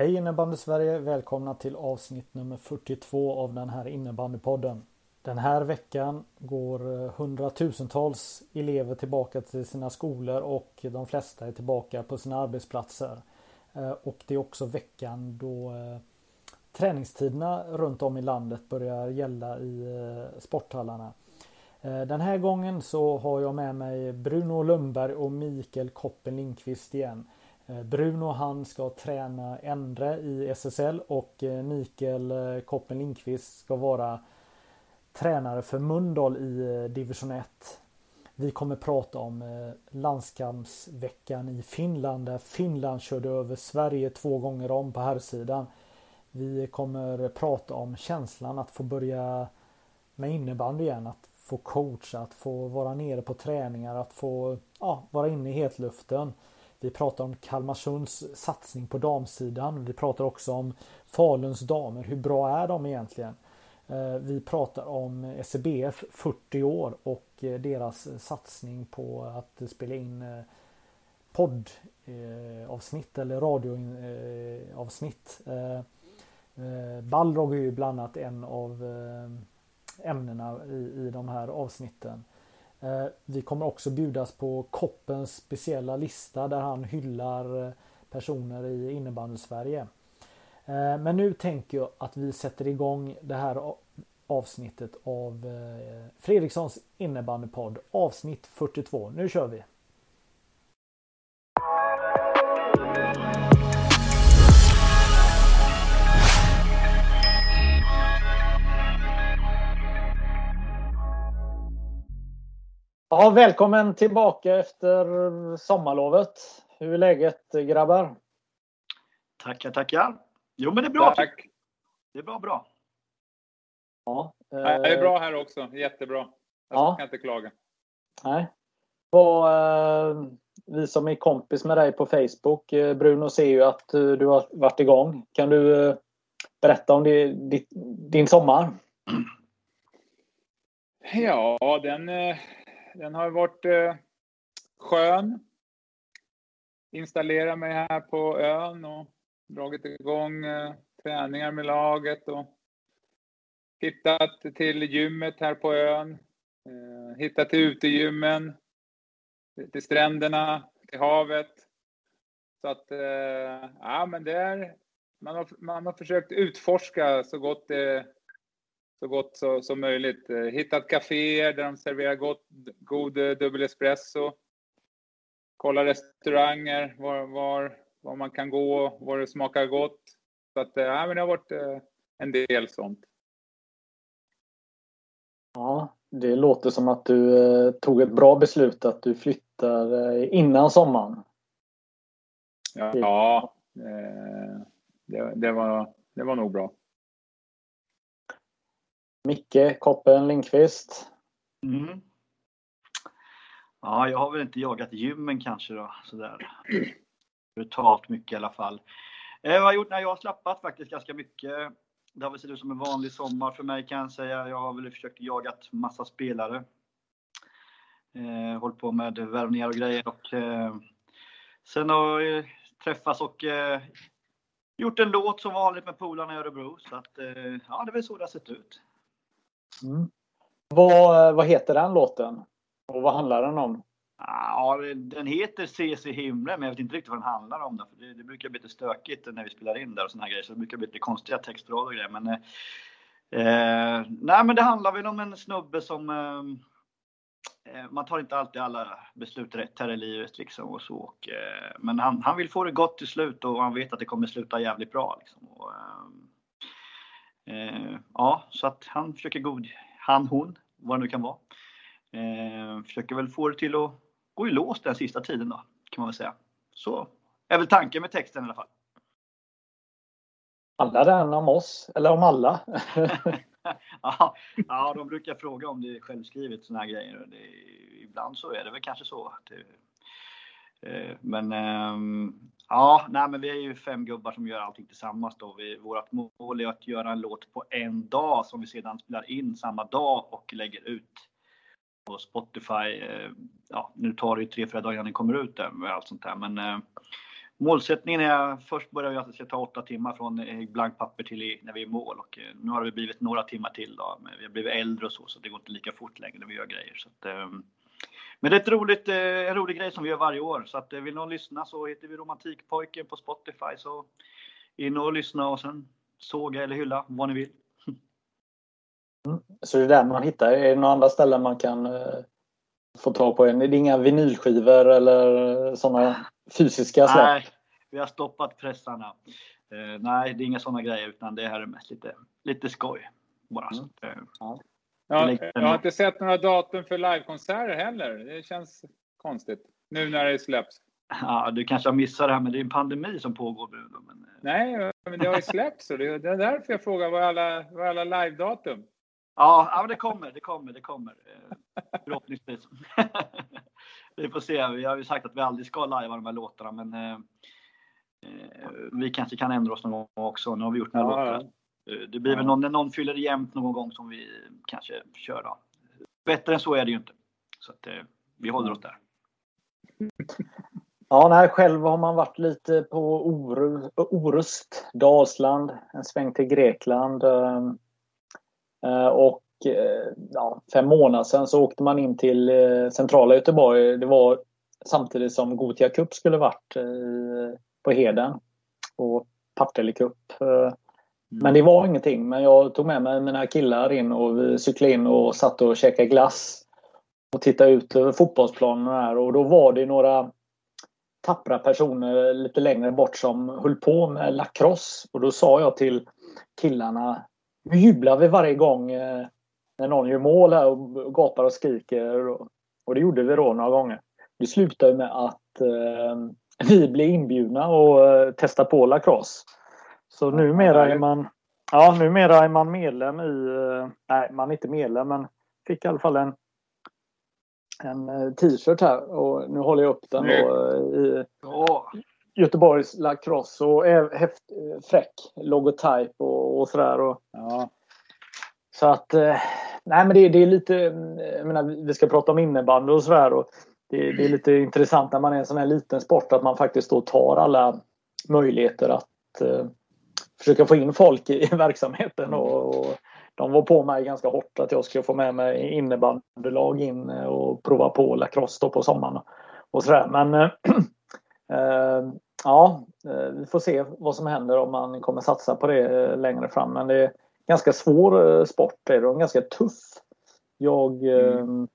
Hej innebandy Sverige! Välkomna till avsnitt nummer 42 av den här innebandypodden. Den här veckan går eh, hundratusentals elever tillbaka till sina skolor och de flesta är tillbaka på sina arbetsplatser. Eh, och det är också veckan då eh, träningstiderna runt om i landet börjar gälla i sporthallarna. Den här gången så har jag med mig Bruno Lundberg och Mikael Koppen Lindqvist igen. Eh, Bruno han ska träna Endre i SSL och eh, Mikael eh, Koppen Lindqvist ska vara tränare för Mundal i division 1. Vi kommer prata om landskampsveckan i Finland där Finland körde över Sverige två gånger om på herrsidan. Vi kommer prata om känslan att få börja med innebandy igen, att få coacha, att få vara nere på träningar, att få ja, vara inne i hetluften. Vi pratar om Kalmarsunds satsning på damsidan. Vi pratar också om Faluns damer. Hur bra är de egentligen? Eh, vi pratar om SCBF 40 år och eh, deras satsning på att spela in eh, poddavsnitt eller radioavsnitt. Balrog är ju bland annat en av ämnena i de här avsnitten. Eh, vi kommer också bjudas på Koppens speciella lista där han hyllar eh, personer i innebandy Sverige. Eh, men nu tänker jag att vi sätter igång det här avsnittet av Fredrikssons innebandypodd avsnitt 42. Nu kör vi! Ja, välkommen tillbaka efter sommarlovet. Hur är läget grabbar? Tackar, tackar. Jo, men det är bra. Tack. Det är bra, bra. Ja, Det är bra här också. Jättebra. Jag Ja. kan inte klaga. Nej. Vad, eh, vi som är kompis med dig på Facebook, eh, Bruno ser ju att eh, du har varit igång. Kan du eh, berätta om det, ditt, din sommar? Ja, den, eh, den har varit eh, skön. Installerat mig här på ön och dragit igång eh, träningar med laget och hittat till gymmet här på ön. Eh, hittat till utegymmen, till stränderna, till havet. Så att, eh, ja men det är, man har, man har försökt utforska så gott det så gott så, som möjligt. Eh, Hittat kaféer där de serverar gott, god eh, dubbel espresso. Kolla restauranger, var, var, var man kan gå, var det smakar gott. Så att, eh, ja, men det har varit en del sånt. Ja, det låter som att du eh, tog ett bra beslut att du flyttar eh, innan sommaren. Ja, ja eh, det, det, var, det var nog bra. Micke Koppen Lindqvist. Mm. Ja, jag har väl inte jagat gymmen kanske då, sådär. Brutalt mycket i alla fall. Eh, har jag gjort? Nej, jag har slappat faktiskt ganska mycket. Det har väl sett ut som en vanlig sommar för mig kan jag säga. Jag har väl försökt jagat massa spelare. Eh, hållit på med värvningar och grejer och eh, sen har jag träffats och eh, gjort en låt som vanligt med polarna i Örebro. Så att, eh, ja, det är väl så det har sett ut. Mm. Vad, eh, vad heter den låten? Och vad handlar den om? Ja, den heter Ses i himlen, men jag vet inte riktigt vad den handlar om. För det, det brukar bli lite stökigt när vi spelar in där och såna här grejer. Så det brukar bli lite konstiga textrader och grejer. Men, eh, eh, nej, men det handlar väl om en snubbe som... Eh, eh man tar inte alltid alla beslut rätt här i livet liksom och så. Och, eh, men han, han vill få det gott till slut och han vet att det kommer sluta jävligt bra. Liksom, och, eh, eh, ja, så att han försöker god... Han, hon, vad det nu kan vara. Eh, försöker väl få det till att gå i lås den sista tiden då, kan man väl säga. Så är väl tanken med texten i alla fall. Handlar den om oss eller om alla? ja, ja, de brukar fråga om det är självskrivet sådana här grejer. Det, ibland så är det väl kanske så. Det, eh, men ehm, ja, nej, men vi är ju fem gubbar som gör allting tillsammans då. Vi, vårt mål är att göra en låt på en dag som vi sedan spelar in samma dag och lägger ut på Spotify. Eh, ja, nu tar det ju tre, fyra dagar innan den kommer ut där med allt sånt där. Men eh, Målsättningen är, först börjar vi alltså att det ska ta åtta timmar från eh, blankt papper till när vi är i mål och eh, nu har det blivit några timmar till då. Men vi har blivit äldre och så, så det går inte lika fort längre när vi gör grejer. Så att, eh, men det är ett roligt, eh, en rolig grej som vi gör varje år. Så att eh, vill någon lyssna så heter vi Romantikpojken på Spotify. Så in och lyssna och sen såga eller hylla vad ni vill. Mm. Så det är där man hittar, är det några andra ställen man kan få tag på en? Det är inga vinylskivor eller sådana fysiska släpp? Nej, vi har stoppat pressarna. Eh, nej, det är inga sådana grejer utan det här är mest lite, lite skoj. Bara. Mm. Så, eh, ja. Ja, jag har inte sett några datum för livekonserter heller. Det känns konstigt. Nu när det släpps. Ja, du kanske har missat det här, men det är en pandemi som pågår. Men... Eh. Nej, men det har ju släppts. det är därför jag frågar var alla, var alla live-datum? Ja, ja, det kommer, det kommer, det kommer. Eh, förhoppningsvis. vi får se. Vi har ju sagt att vi aldrig ska lajva de här låtarna, men eh, vi kanske kan ändra oss någon gång också. Nu har vi gjort några ja, låtar. Eh, det blir väl någon, när någon fyller jämnt någon gång som vi kanske kör då. Bättre än så är det ju inte. Så att, eh, vi håller oss där. Ja, nej, själv har man varit lite på Orust, Dalsland, en sväng till Grekland. Eh, och ja, fem månader sedan så åkte man in till centrala Göteborg. Det var samtidigt som Gotia Cup skulle varit på Heden. Och Partille Cup. Mm. Men det var ingenting. Men jag tog med mig mina killar in och vi cyklade in och satt och käkade glass. Och tittade ut över fotbollsplanen här och då var det några tappra personer lite längre bort som höll på med lacrosse. Och då sa jag till killarna nu jublar vi varje gång eh, när någon gör mål här och gapar och skriker. Och det gjorde vi då några gånger. Det slutade med att eh, vi blev inbjudna och eh, testa på lacrosse. Så numera är man Ja, numera är man medlem i... Nej, man är inte medlem men fick i alla fall en, en t-shirt här och nu håller jag upp den då i Göteborgs lacrosse och häft, fräck logotyp och, och sådär. ja. Så att, eh, nej men det, det, är lite, jag menar, vi ska prata om innebandy och sådär. Och det, det, är lite intressant när man är en sån här liten sport att man faktiskt då tar alla möjligheter att eh, försöka få in folk i verksamheten. Och, och, de var på mig ganska hårt att jag skulle få med mig innebandylag in och prova på lacrosse på sommaren. Och sådär. Men äh, ja, vi får se vad som händer om man kommer satsa på det längre fram. Men det, ganska svår eh, sport är det och ganska tuff. Jag, mm.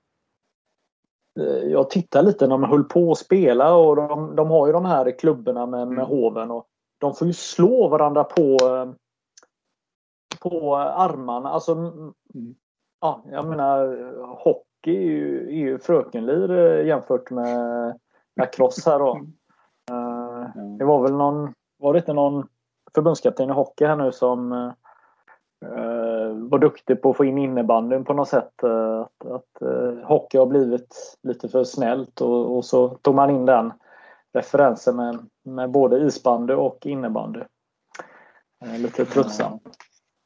eh, jag tittar lite när man höll på att spela och de, de har ju de här klubborna med, med mm. hoven och de får ju slå varandra på eh, på armarna. Alltså, mm. ja, jag menar hockey är ju, är ju frökenlir jämfört med lacrosse här då. Mm. Det var väl någon, var det inte någon förbundskapten i hockey här nu som Uh, var duktig på att få in innebandyn på något sätt. Uh, att, att uh, hockey har blivit lite för snällt och, och, så tog man in den referensen med, med både isbandy och innebandy. Uh, lite tröttsamt.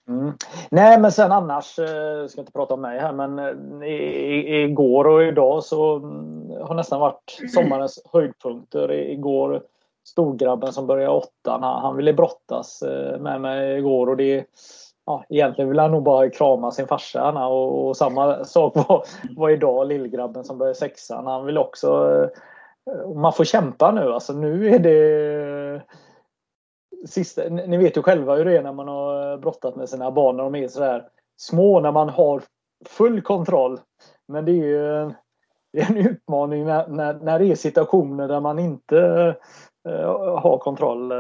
Mm. Nej men sen annars, jag ska inte prata om mig här men i, igår och idag så mm, har nästan varit sommarens höjdpunkter. Igår storgrabben som började åttan, han, han ville brottas med mig igår och det ja, egentligen vill han nog bara krama sin farsa. Och, och samma sak var, var idag lillgrabben som började sexan. Han vill också... Man får kämpa nu. Alltså nu är det... Sista, ni vet ju själva hur det är när man har brottat med sina barn när de är sådär små. När man har full kontroll. Men det är ju det är en utmaning när, när, när det är situationer där man inte Eh, ha kontroll. Eh,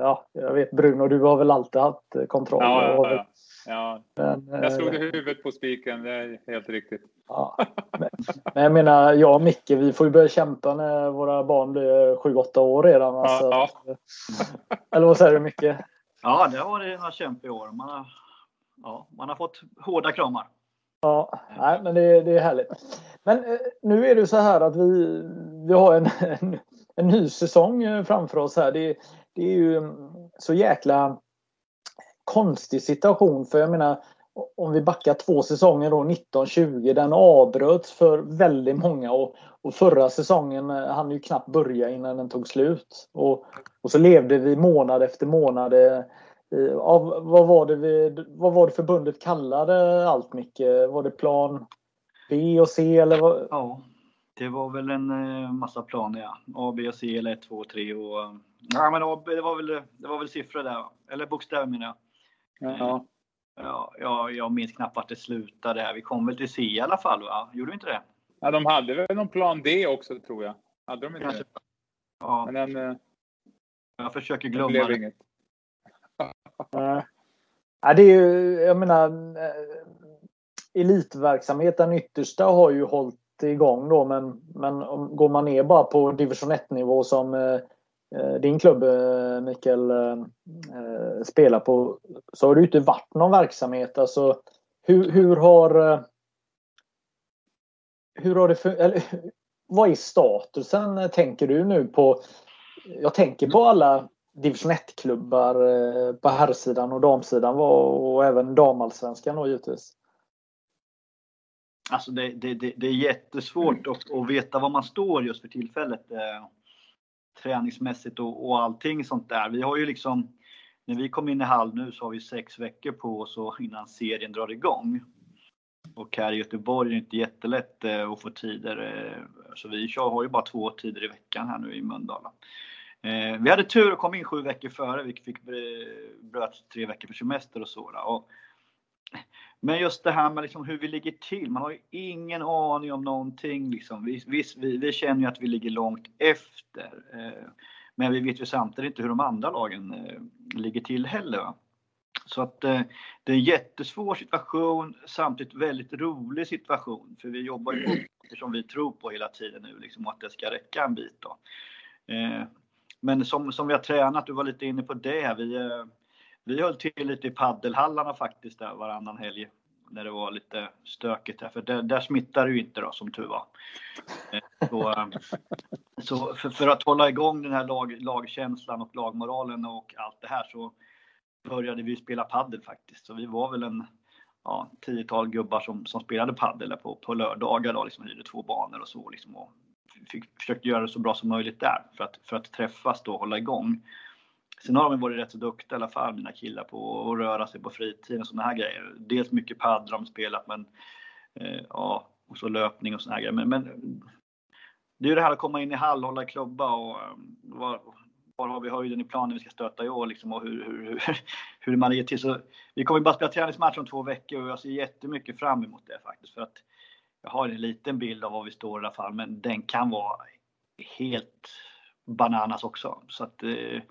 ja, jag vet Bruno, du har väl alltid haft kontroll? Ja, ja, ja. Ja, men, jag slog det huvudet på spiken, det är helt riktigt. Ja. Men, men jag menar, jag och Micke, vi får ju börja kämpa när våra barn blir 7-8 år redan. Alltså. Ja, ja. Eller vad säger du Micke? Ja, det har varit några kämpeår. Man har, ja, man har fått hårda kramar. Ja, nej, men det, det är härligt. Men eh, nu är det så här att vi, vi har en, en, en ny säsong eh, framför oss här. Det, det är ju så jäkla konstig situation. För jag menar, om vi backar två säsonger då, 19-20, den avbröts för väldigt många och, och förra säsongen eh, hann ju knappt börja innan den tog slut. Och, och så levde vi månad efter månad. Eh, eh, av, vad, var det vi, vad var det förbundet kallade allt Micke? Var det plan B och C eller? Vad? Ja, det var väl en massa planer ja. A, B och C eller 1, 2, 3 och... Ja men det var väl, det var väl siffror där Eller bokstäver menar jag. Ja. Ja, jag, jag minns knappt vart det slutade. Vi kom väl till C i alla fall, va? Gjorde vi inte det? Ja, de hade väl någon plan D också, tror jag. Hade de inte Kanske. det? Ja. Men den, eh, jag försöker glömma det. Blev inget. ja, det är ju, jag menar, eh, elitverksamhet, den yttersta har ju hållit igång då, men, men går man ner bara på division 1 nivå som Eh, Eh, din klubb eh, Mikael eh, spelar på så har det ju inte varit någon verksamhet. Alltså, hur, hur har hur har det eller, vad är statusen tänker du nu på? Jag tänker på alla division 1-klubbar på herrsidan och damsidan och även damallsvenskan då givetvis. Alltså det, det, det, det är jättesvårt att, att veta var man står just för tillfället träningsmässigt och, och allting sånt där. Vi har ju liksom, när vi kom in i Hall nu så har vi sex veckor på oss innan serien drar igång. Och här i Göteborg är det inte jättelätt eh, att få tider. Eh, så vi har ju bara två tider i veckan här nu i Mölndal. Eh, vi hade tur och kom in sju veckor före. Vi fick bröt tre veckor för semester och så. Och men just det här med liksom hur vi ligger till. Man har ju ingen aning om någonting. Liksom. Vi, vi, vi känner ju att vi ligger långt efter. Eh, men vi vet ju samtidigt inte hur de andra lagen eh, ligger till heller. Så att eh, det är en jättesvår situation, samtidigt väldigt rolig situation. För vi jobbar ju på som vi tror på hela tiden nu, liksom, att det ska räcka en bit. Då. Men som, som vi har tränat, du var lite inne på det, vi, vi höll till lite i paddelhallarna faktiskt där varannan helg när det var lite stökigt här, för där, där smittar det ju inte då som tur var. Eh, så, eh, så för, för, att hålla igång den här lag, lagkänslan och lagmoralen och allt det här så började vi spela paddel faktiskt. Så vi var väl en ja, tiotal gubbar som, som spelade paddel på, på lördagar då, liksom hyrde två banor och så liksom och fick, försökte göra det så bra som möjligt där för att, för att träffas då och hålla igång. Sen har de varit rätt så duktiga i alla fall, mina killar, på att röra sig på fritiden och sådana här grejer. Dels mycket padel har de spelat, men eh, ja, och så löpning och sådana här grejer. Men, men det är ju det här att komma in i hall, hålla klubba och eh, var, var har vi höjden i planen vi ska stöta i år liksom och hur, hur, hur, hur man ligger till. Så vi kommer bara spela träningsmatch om två veckor och jag ser jättemycket fram emot det faktiskt. För att jag har en liten bild av var vi står i alla fall, men den kan vara helt bananas också. Så att eh,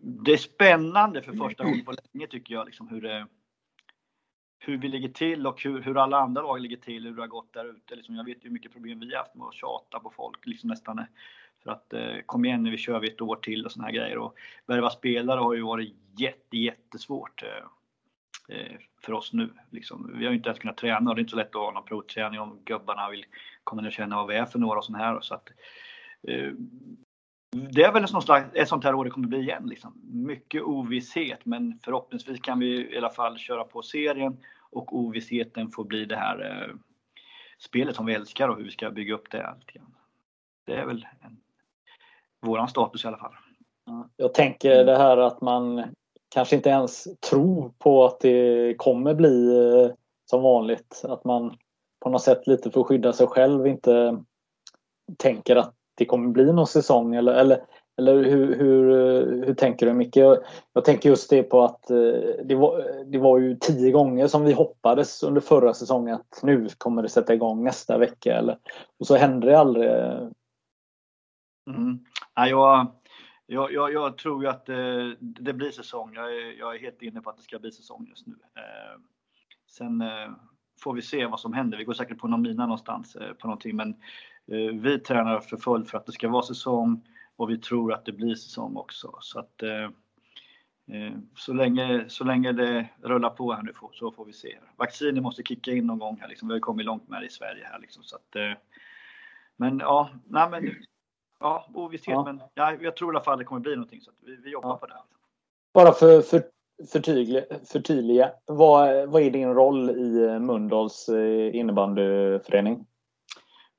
det är spännande för första gången på länge tycker jag, liksom hur, det, hur vi ligger till och hur, hur alla andra lag ligger till, hur det har gått där ute. Liksom, jag vet ju hur mycket problem vi har haft med att tjata på folk liksom nästan. För att eh, kom igen nu, vi kör vi ett år till och såna här grejer. Och värva spelare har ju varit jätte, jättesvårt eh, eh, för oss nu. Liksom. Vi har ju inte ens kunnat träna och det är inte så lätt att ha någon provträning om gubbarna vill komma ner och känna vad vi är för några och sån här. Så att, eh, det är väl ett slags, ett sånt här år det kommer bli igen. Liksom. Mycket ovisshet, men förhoppningsvis kan vi i alla fall köra på serien och ovissheten får bli det här eh, spelet som vi älskar och hur vi ska bygga upp det. Det är väl en, våran status i alla fall. Jag tänker det här att man kanske inte ens tror på att det kommer bli eh, som vanligt. Att man på något sätt lite för att skydda sig själv inte tänker att det kommer bli någon säsong eller, eller, eller hur, hur, hur tänker du Micke? Jag, jag tänker just det på att eh, det var, det var ju tio gånger som vi hoppades under förra säsongen att nu kommer det sätta igång nästa vecka eller, och så hände det aldrig. Mm. Ja, jag, jag, jag, jag, tror ju att det, det blir säsong. Jag är, jag är, helt inne på att det ska bli säsong just nu. Eh, sen eh, får vi se vad som händer. Vi går säkert på någon mina någonstans eh, på någonting, men vi tränar för fullt för att det ska vara säsong och vi tror att det blir säsong också. Så att eh, så länge, så länge det rullar på här nu så får vi se. Vacciner måste kicka in någon gång här liksom. Vi har kommit långt med det i Sverige här liksom. Så att, men ja, nej men ja, ovisshet. Ja. Men ja, jag tror i alla fall det kommer bli någonting så vi, vi jobbar ja. på det. Bara för, för förtydliga, förtydliga. Vad, vad är din roll i Mundals eh, innebandyförening?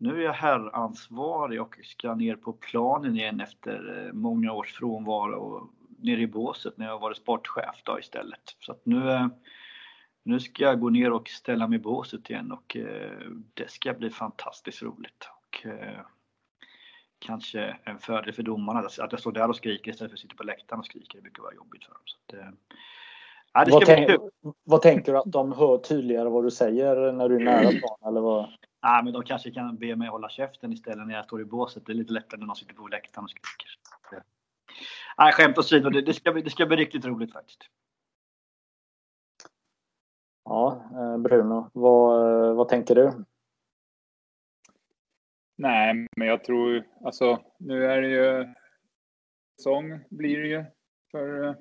Nu är jag herransvarig och ska ner på planen igen efter eh, många års frånvaro nere i båset när jag varit sportchef då istället. Så att nu, eh, nu ska jag gå ner och ställa mig i båset igen och det ska bli fantastiskt roligt. Och, kanske en fördel för domarna att jag står där och skriker istället för att sitta på läktaren och skriker. Det brukar vara jobbigt för dem. Så att, Ja, vad, tänk, vad, tänker du att de hör tydligare vad du säger när du är nära plan? Eller vad? Ja, men de kanske kan be mig hålla käften istället när jag står i båset. Det är lite lättare när någon sitter på läktaren och skriker. Nej, skämt åsido, det, det, ska bli, det ska bli riktigt roligt faktiskt. Ja, eh, Bruno, vad, vad tänker du? Nej, men jag tror alltså nu är det ju säsong blir det ju för eh,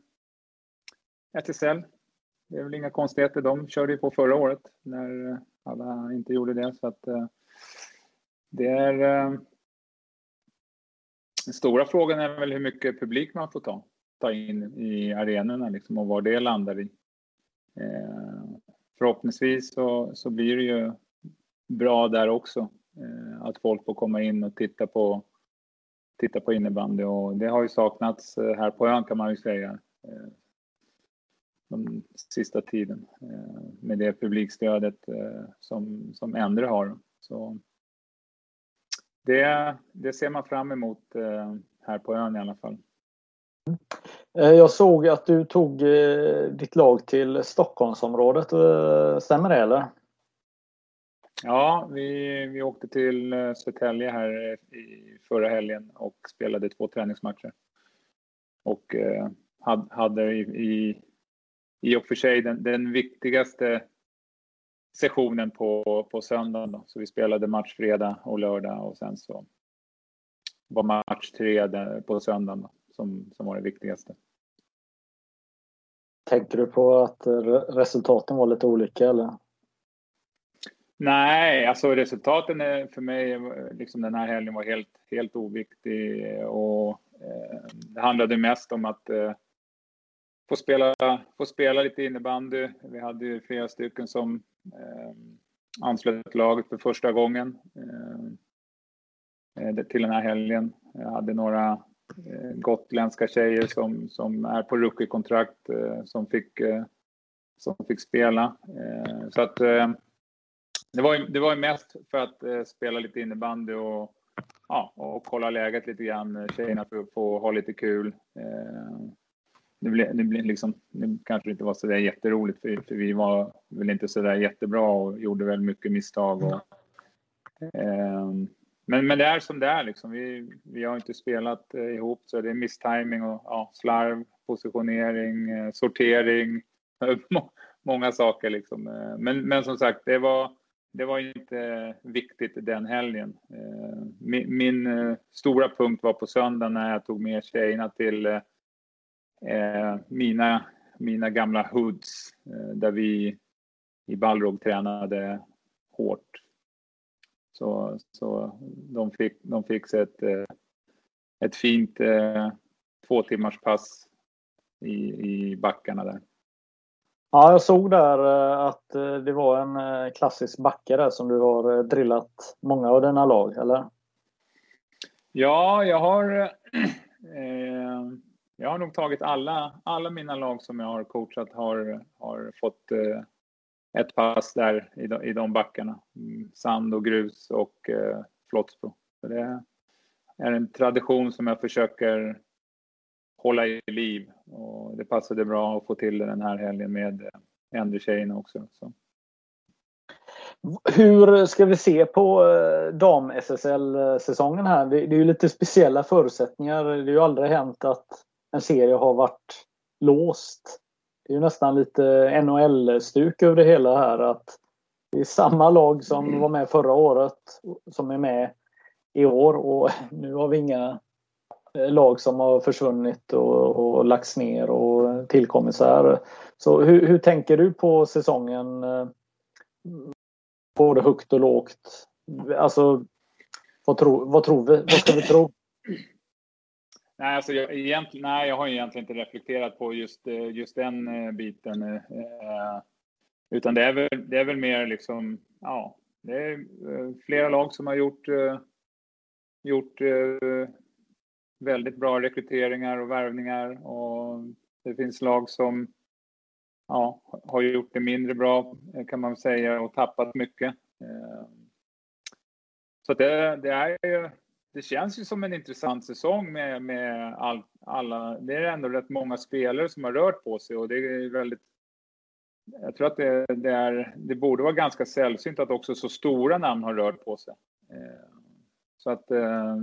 SSL. Det är väl inga konstigheter. De körde ju på förra året när eh, alla inte gjorde det. Så att, eh, det är... Eh, den stora frågan är väl hur mycket publik man får ta, ta in i arenorna liksom, och var det landar i. Förhoppningsvis så, så blir det ju bra där också. att folk får komma in och titta på, titta på innebandy och det har ju saknats här på ön kan man ju säga den sista tiden eh, med det publikstödet eh, som, som Endre har. Så det, det ser man fram emot eh, här på ön i alla fall. Jag såg att du tog ditt lag till Stockholmsområdet. Stämmer det eller? Ja, vi, vi åkte till Södertälje här i förra helgen och spelade två träningsmatcher. Och hade i, i i och för sig den, den viktigaste sessionen på, på söndagen. Då. Så vi spelade match fredag och lördag och sen så var match tre på söndagen då, som, som var det viktigaste. Tänkte du på att resultaten var lite olika eller? Nej, alltså resultaten är för mig, liksom den här helgen var helt, helt oviktig och eh, det handlade mest om att eh, få spela, få spela lite innebandy. Vi hade ju flera stycken som eh, anslöt laget för första gången ehm, eh, till den här helgen. Jag hade några eh, gotländska tjejer som, som är på rookie-kontrakt eh, som, fick, eh, som fick spela. Eh, så att eh, det var, ju, det var ju mest för att eh, spela lite innebandy och, ja, och kolla läget lite grann. Eh, tjejerna får, får ha lite kul det, blev, det, blev liksom, det kanske inte var så där jätteroligt för, för vi var väl inte så där jättebra och gjorde väl mycket misstag. Och, eh, men, men det är som det är liksom. Vi, vi har inte spelat eh, ihop så det är misstiming och ja, slarv, positionering, eh, sortering, många saker liksom. Eh, men, men som sagt, det var, det var inte viktigt den helgen. Eh, min, min eh, stora punkt var på söndagen när jag tog med tjejerna till eh, mina, mina gamla hoods eh, där vi i Balrog tränade hårt. Så, så de fick, de fick ett, eh, ett fint eh, två timmars pass i, i backarna där. Ja, jag såg där eh, att eh, det var en klassisk backe där som du har drillat många av dina lag, eller? Ja, jag har eh, jag har nog tagit alla, alla mina lag som jag har coachat har, har fått eh, ett pass där i de, i de backarna. Mm, Sand och grus och eh, Flottsbro. Så det är en tradition som jag försöker hålla i liv och det passade bra att få till det den här helgen med eh, äldre tjejerna också. Så. Hur ska vi se på eh, dam-SSL-säsongen eh, här? Det, är ju lite speciella förutsättningar. Det har ju aldrig hänt att en serie har varit låst. Det är ju nästan lite NHL-stuk över det hela här. Att det är samma lag som var med förra året som är med i år och nu har vi inga eh, lag som har försvunnit och, och lagts ner och tillkommit så här. Så hur, hur tänker du på säsongen? Eh, både högt och lågt. Alltså, vad, tro, vad tror vi? Vad ska vi tro? Nej, alltså jag, egentligen, nej, jag har egentligen inte reflekterat på just, eh, just den eh, biten. Eh, eh, utan det är, väl, det är väl mer liksom, ja, det är flera lag som har gjort, gjort väldigt bra rekryteringar och värvningar. Och det finns lag som ja, har gjort det mindre bra kan man säga och tappat mycket. Så det, det är ju, det känns ju som en intressant säsong med, med all, alla. Det är ändå rätt många spelare som har rört på sig och det är väldigt. Jag tror att det, det är. Det borde vara ganska sällsynt att också så stora namn har rört på sig. Eh, så att eh,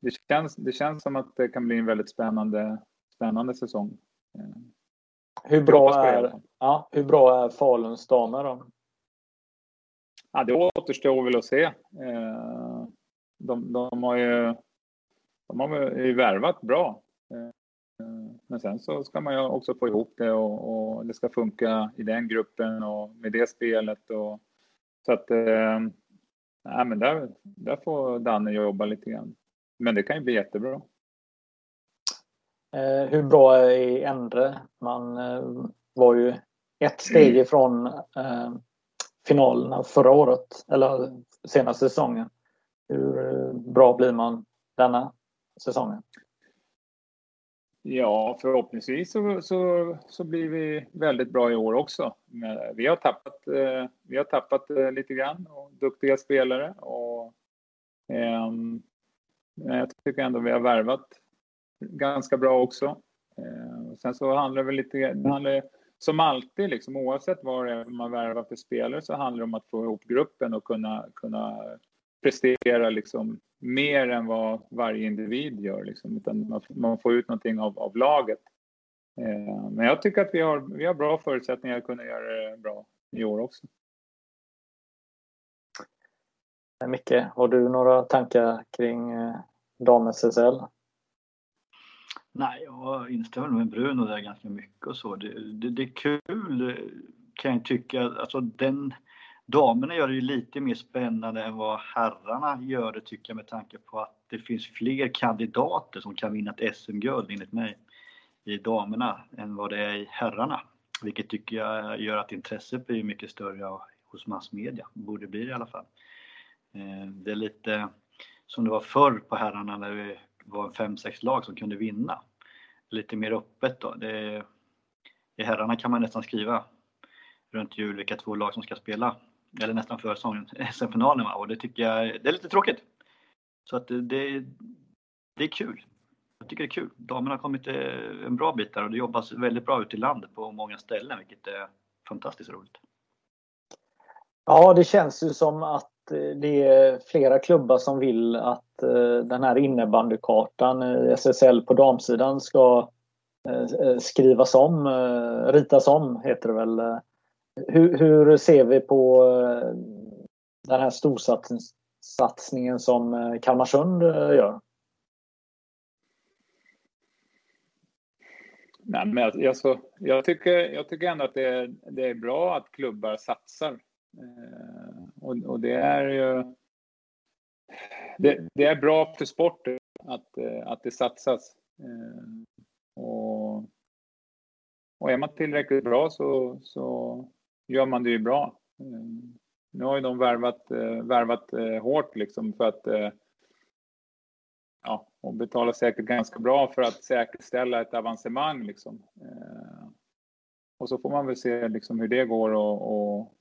det känns. Det känns som att det kan bli en väldigt spännande, spännande säsong. Hur bra, är, ja, hur bra är Faluns damer då? Ja, det återstår väl att se. Eh, de, de har ju de har ju värvat bra. Eh, eh, men sen så ska man ju också få ihop det och, och det ska funka i den gruppen och med det spelet. Och, så att, eh, nej, men där, där får Danne jobba lite grann. Men det kan ju bli jättebra. Hur bra är Endre? Man var ju ett steg ifrån finalerna förra året, eller senaste säsongen. Hur eh, bra blir man denna säsongen? Ja, förhoppningsvis så, så, så blir vi väldigt bra i år också. Vi har tappat, eh, vi har tappat eh, lite grann och duktiga spelare och eh, jag tycker ändå vi har värvat ganska bra också. Eh, sen så handlar det väl lite, det handlar, som alltid, liksom, oavsett vad det är man värvar för spelare, så handlar det om att få ihop gruppen och kunna, kunna prestera liksom, mer än vad varje individ gör. Liksom, utan man, man får ut någonting av, av laget. Eh, men jag tycker att vi har, vi har bra förutsättningar att kunna göra det bra i år också. Micke, har du några tankar kring eh, dam-SSL? Nej, jag instämmer med Bruno där ganska mycket och så. Det, det, det är kul kan jag tycka. Alltså den, damerna gör det ju lite mer spännande än vad herrarna gör det tycker jag med tanke på att det finns fler kandidater som kan vinna ett SM-guld enligt mig i damerna än vad det är i herrarna. Vilket tycker jag gör att intresset blir mycket större hos massmedia. Borde bli det i alla fall. Eh, det är lite som det var förr på herrarna när vi var fem, sex lag som kunde vinna. Lite mer öppet då. Det, I herrarna kan man nästan skriva runt jul vilka två lag som ska spela. Eller nästan för SM-finalen och det tycker jag det är lite tråkigt. Så att det, det, är kul. Jag tycker det är kul. Damerna har kommit eh, en bra bit där och det jobbas väldigt bra ute i landet på många ställen vilket är fantastiskt roligt. Ja, det känns ju som att eh, det är flera klubbar som vill att eh, den här innebandykartan i SSL på damsidan ska skrivas om, ritas om heter det väl. Hur, hur ser vi på eh, den här storsatsningen som eh, Kalmarsund eh, gör? Nej, men alltså, jag, tycker, jag tycker ändå att det är, det är bra att klubbar satsar Eh, och, och, det är ju... Det, det, är bra för sporten att, att det satsas. Eh, och, och är man tillräckligt bra så, så gör man det ju bra. Eh, nu har ju de värvat, eh, värvat eh, hårt liksom för att ja, och betalar säkert ganska bra för att säkerställa ett avancemang liksom. Och så får man väl se liksom hur det går och, och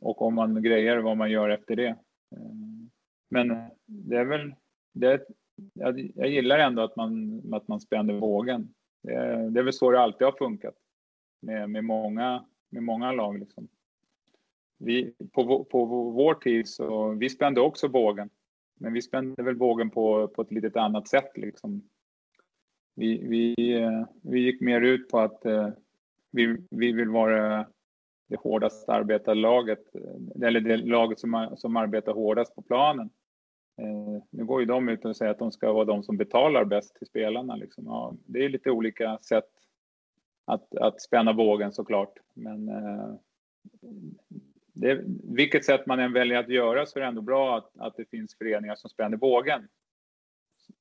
och om man grejer vad man gör efter det. Men det är väl, det, jag, jag gillar ändå att man, att man spänner vågen. Det är, det är väl så det alltid har funkat med, med, många, med många lag. Liksom. vi, på, på vår tid så vi spände också bågen. Men vi spände väl bågen på, på ett lite annat sätt. Liksom. Vi, vi, eh, vi gick mer ut på att eh, vi, vi vill vara det hårdast arbetade laget, eh, eller det laget som, som arbetar hårdast på planen. Eh, nu går ju de ut och säger att de ska vara de som betalar bäst till spelarna. Liksom. Ja, det är lite olika sätt att, att spänna bågen såklart. Men eh, det, vilket sätt man än väljer att göra så är det ändå bra att, att det finns föreningar som spänner bågen.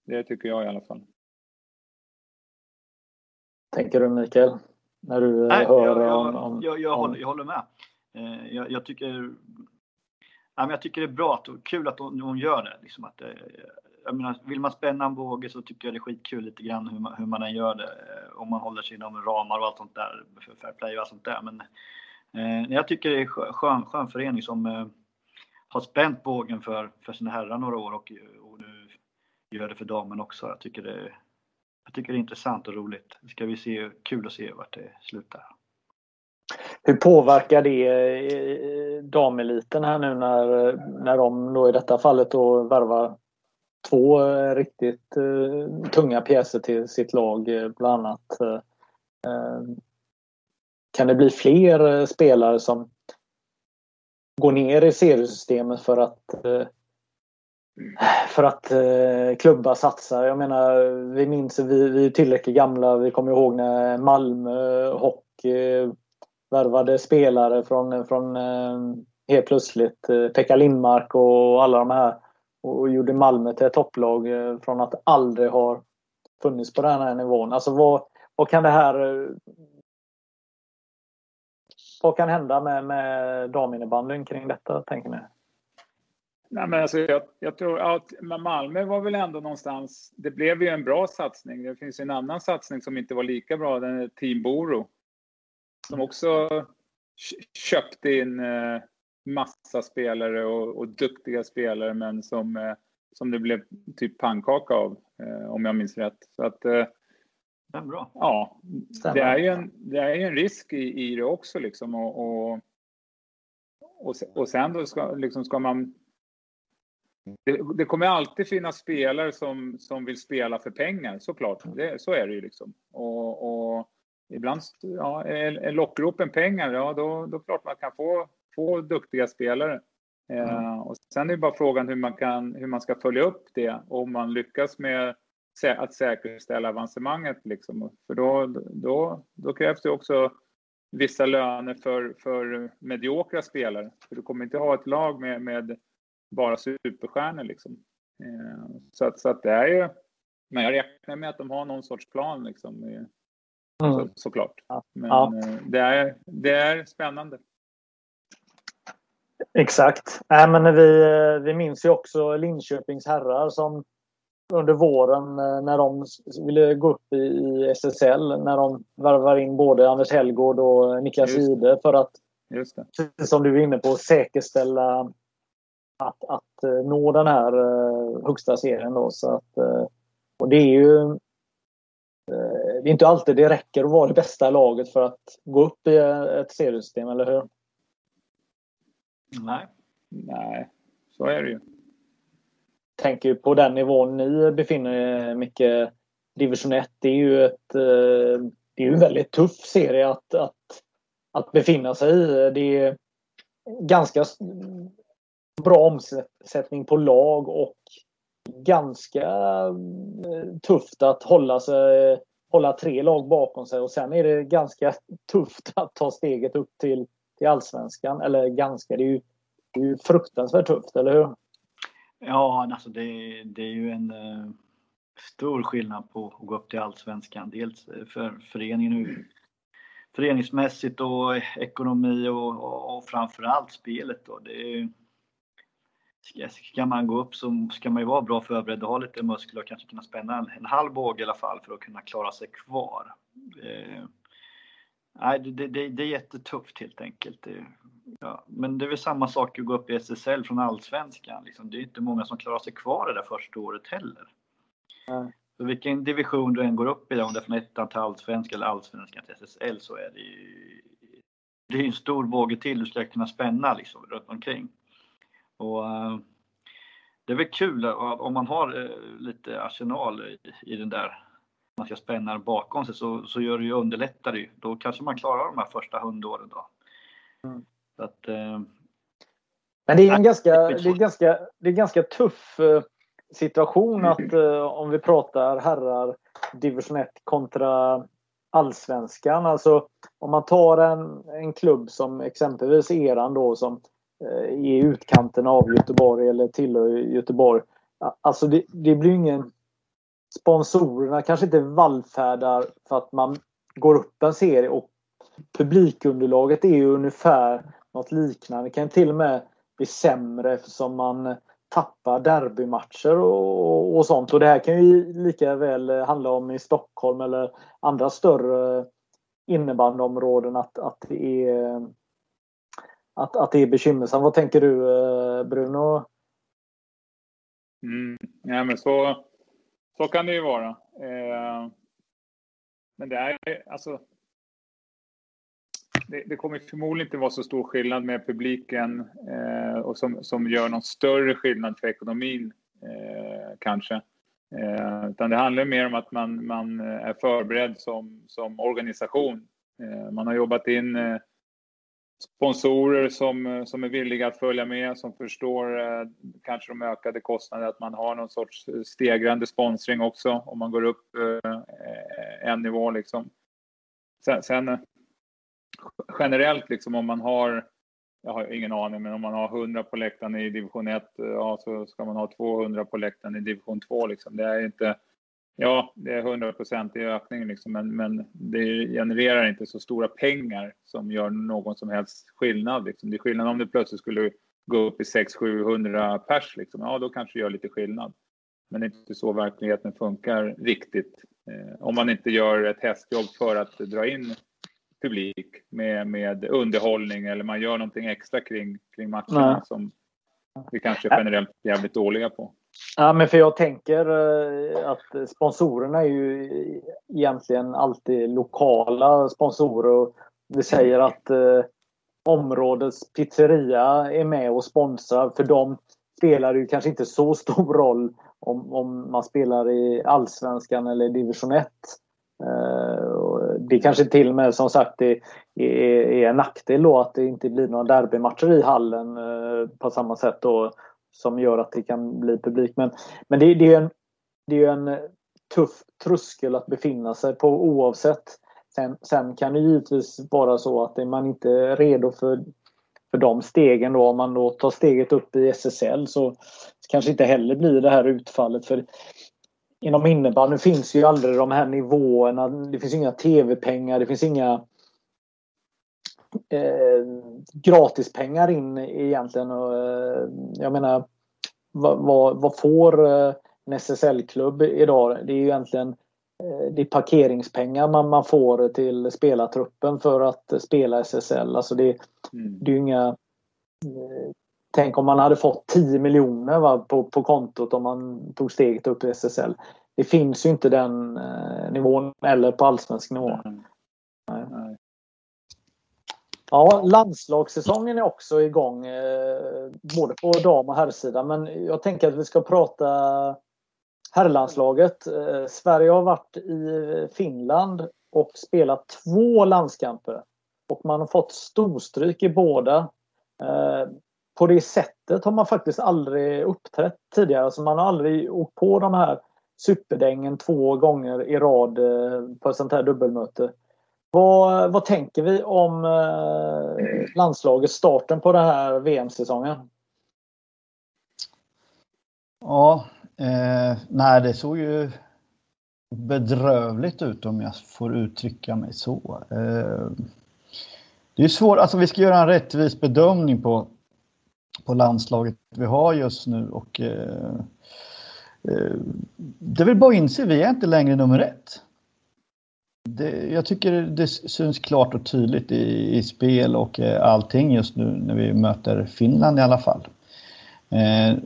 Det tycker jag i alla fall. Tänker du Mikael? När du Nej, hör jag, jag, om, om, jag, jag, om... Håller, jag håller med. Eh, jag, jag, tycker, ja, men jag tycker det är bra, att, kul att hon, hon gör det. Liksom att, eh, jag menar, vill man spänna en båge så tycker jag det är skitkul lite grann hur man, hur man än gör det. Eh, om man håller sig inom ramar och allt sånt där, för fair play och allt sånt där. Men eh, jag tycker det är skön, skön förening som eh, har spänt bågen för, för sina herrar några år och, och nu gör det för damen också. Jag tycker det, jag tycker det är intressant och roligt. Det ska vi se, kul att se vart det slutar. Hur påverkar det eh, eh, dameliten här nu när, när de då i detta fallet då värvar två eh, riktigt eh, tunga pjäser till sitt lag eh, bland annat. Eh, eh, kan det bli fler spelare som går ner i seriesystemet för att eh, för att eh, klubbar satsar. Jag menar, vi minns, vi, vi är tillräckligt gamla. Vi kommer ihåg när Malmö Hockey värvade spelare från, från eh, helt plötsligt eh, Pekka Lindmark och alla de här och gjorde Malmö till ett topplag eh, från att aldrig ha funnits på den här nivån. Alltså vad, vad kan det här eh, vad kan hända med, med daminnebandyn kring detta, tänker ni? Nej, men alltså, jag, jag tror att Malmö var väl ändå någonstans, det blev ju en bra satsning. Det finns en annan satsning som inte var lika bra, den är Team Boro. Som också köpte in eh, massa spelare och, och duktiga spelare men som, eh, som det blev typ pannkaka av, eh, om jag minns rätt. Så att, det är bra. Ja, det är ju en, det är en risk i, i det också liksom och, och, och, och sen då ska, liksom ska man det, det, kommer alltid finnas spelare som, som vill spela för pengar, såklart. Det, så är det ju liksom. Och, och ibland, ja, är, lockropen pengar, ja då, då klart man kan få, få duktiga spelare. Mm. Eh, och sen är det bara frågan hur man, kan, hur man ska följa upp det om man lyckas med att säkerställa avancemanget. Liksom. För då, då, då krävs det också vissa löner för, för mediokra spelare. För du kommer inte ha ett lag med, med bara superstjärnor liksom. Eh, så att, så att det är ju, men jag räknar med att de har någon sorts plan liksom. Mm. Så, såklart. Men ja. Eh, det, är, det är spännande. Exakt. Äh, men vi, vi minns ju också Linköpings herrar som under våren eh, när de ville gå upp i, SSL när de värvar in både Anders Hellgård och Niklas Ide för att, som du är inne på, säkerställa att, att eh, nå den här uh, högsta serien. Då, så att, uh, och det är ju uh, det är inte alltid det räcker att vara det bästa laget för att gå upp i ett seriesystem, eller hur? Nej. Nej, så är det ju. Tänker på den nivån ni befinner er mycket Division 1. Det är ju ett eh, det är en väldigt tuff serie att, att, att befinna sig i. Det är ganska bra omsättning på lag och ganska eh, tufft att hålla, sig, hålla tre lag bakom sig och sen är det ganska tufft att ta steget upp till, i allsvenskan. Eller ganska, det är ju, det är ju fruktansvärt tufft, eller hur? Ja, alltså det, det är ju en uh, stor skillnad på att gå upp till allsvenskan. Dels eh, för föreningen föreningsmässigt och ekonomi och, och, och framförallt spelet. Då. Det är, ska man gå upp så ska man ju vara bra förberedd och ha lite muskler och kanske kunna spänna en, en halv båge i alla fall för att kunna klara sig kvar. Eh, nej, det, det, det, är jättetufft helt enkelt. Det, ja. Men det är väl samma sak att gå upp i SSL från allsvenskan. Liksom. Det är inte många som klarar sig kvar det där första året heller. Mm. Så vilken division du än går upp i, om det är från ettan till allsvenskan eller allsvenskan till SSL, så är det ju det är en stor båge till du ska kunna spänna liksom runt omkring. Och, uh, det är väl kul om man har uh, lite arsenal i, i den där man ska spänna bakom sig så, så gör det ju underlättar det Då kanske man klarar de här första hundåren då. Mm. Så att, uh, Men det är en ganska, det är ganska, det är ganska tuff situation att om vi pratar herrar division 1 kontra allsvenskan. Alltså om man tar en, en klubb som exempelvis eran då som eh, är i utkanten av Göteborg eller tillhör Göteborg. Alltså det, det blir ingen... Sponsorerna kanske inte vallfärdar för att man går upp en serie och publikunderlaget är ju ungefär något liknande. Det kan till och med bli sämre eftersom man tappar derbymatcher och, och sånt. Och det här kan ju lika väl handla om i Stockholm eller andra större innebandyområden att, att, det är, att, att det är bekymmersamt. Vad tänker du eh, Bruno? Mm, ja, men så, så kan det ju vara. Eh, men det är alltså det, det, kommer förmodligen inte vara så stor skillnad med publiken eh, och som, som gör någon större skillnad för ekonomin eh, kanske. Eh, utan det handlar mer om att man, man är förberedd som, som organisation. Eh, man har jobbat in eh, sponsorer som, eh, som är villiga att följa med, som förstår eh, kanske de ökade kostnaderna, att man har någon sorts eh, stegrande sponsring också om man går upp eh, en nivå liksom. Sen, sen generellt liksom om man har, jag har ingen aning, men om man har 100 på läktaren i division 1, ja så ska man ha 200 på läktaren i division 2 liksom. Det är inte, ja det är 100 procent i ökning liksom, men, men det genererar inte så stora pengar som gör någon som helst skillnad liksom. Det är skillnad om det plötsligt skulle gå upp i 600-700 pers liksom. Ja, då kanske det gör lite skillnad. Men det är inte så verkligheten funkar riktigt. Eh, om man inte gör ett hästjobb för att dra in publik med, med underhållning eller man gör någonting extra kring, kring matcherna Nej. som vi kanske är generellt jävligt dåliga på. Ja, men för jag tänker eh, att sponsorerna är ju egentligen alltid lokala sponsorer. Vi säger att eh, områdets pizzeria är med och sponsrar. För dem spelar det ju kanske inte så stor roll om, om man spelar i Allsvenskan eller Division 1. Eh, det kanske till och med som sagt är, är en nackdel då att det inte blir några derbymatcher i hallen eh, på samma sätt då, som gör att det kan bli publik. Men, men det, det är en, det är en tuff tröskel att befinna sig på oavsett. Sen, sen kan det givetvis vara så att är man inte redo för, för de stegen då, om man då tar steget upp i SSL så kanske inte heller blir det här utfallet. För inom innebandy finns ju aldrig de här nivåerna. Det finns inga tv-pengar, det finns inga eh, gratispengar in egentligen. Och, eh, jag menar, vad, vad, vad får eh, en SSL-klubb idag? Det är ju egentligen eh, det är parkeringspengar man, man får till spelartruppen för att spela SSL. Alltså det, mm. det är ju inga eh, Tänk om man hade fått 10 miljoner va, på, på kontot om man tog steget upp i SSL. Det finns ju inte den eh, nivån eller på allsvensk nivå. Mm. Nej. Ja, landslagssäsongen är också igång. Eh, både på dam och herrsidan. Men jag tänker att vi ska prata herrlandslaget. Eh, Sverige har varit i Finland och spelat två landskamper. Och man har fått storstryk i båda. Eh, på det sättet har man faktiskt aldrig uppträtt tidigare. Alltså man har aldrig åkt på de här superdängen två gånger i rad eh, på ett sånt här dubbelmöte. Vad, vad tänker vi om eh, landslagets starten på den här VM-säsongen? Ja, eh, nej det såg ju bedrövligt ut om jag får uttrycka mig så. Eh, det är svårt, alltså vi ska göra en rättvis bedömning på på landslaget vi har just nu och eh, eh det är väl bara att inse, vi är inte längre nummer ett. Det, jag tycker det syns klart och tydligt i, i spel och eh, allting just nu när vi möter Finland i alla fall. Eh,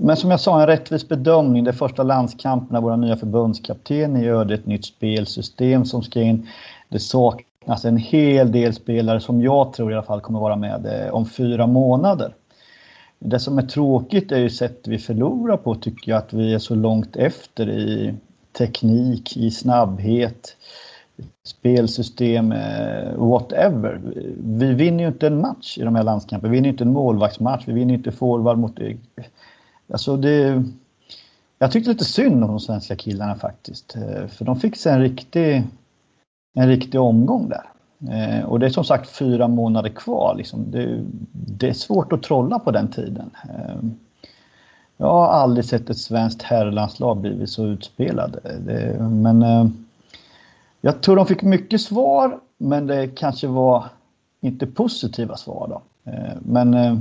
men som jag sa, en rättvis bedömning. Det första landskampen när våra nya förbundskapten gör det ett nytt spelsystem som ska in. Det saknas saknas en hel del spelare som jag tror i alla fall kommer vara med eh, om fyra månader. Det som är tråkigt är ju sättet vi förlorar på tycker jag att vi är så långt efter i teknik, i snabbhet, spelsystem, eh, whatever. Vi vinner ju inte en match i de här landskamperna. Vi vinner inte en målvaktsmatch, vi vinner inte forward mot... Eh, alltså det... Jag tyckte lite synd om de svenska killarna faktiskt. Eh, för de fick sig en riktig, en riktig omgång där. Och det är som sagt fyra månader kvar. Liksom. Det, det, är svårt att trolla på den tiden. Jag har aldrig sett ett svenskt herrlandslag blivit så utspelade. Det, men jag tror de fick mycket svar, men det kanske var inte positiva svar då. Eh, men eh,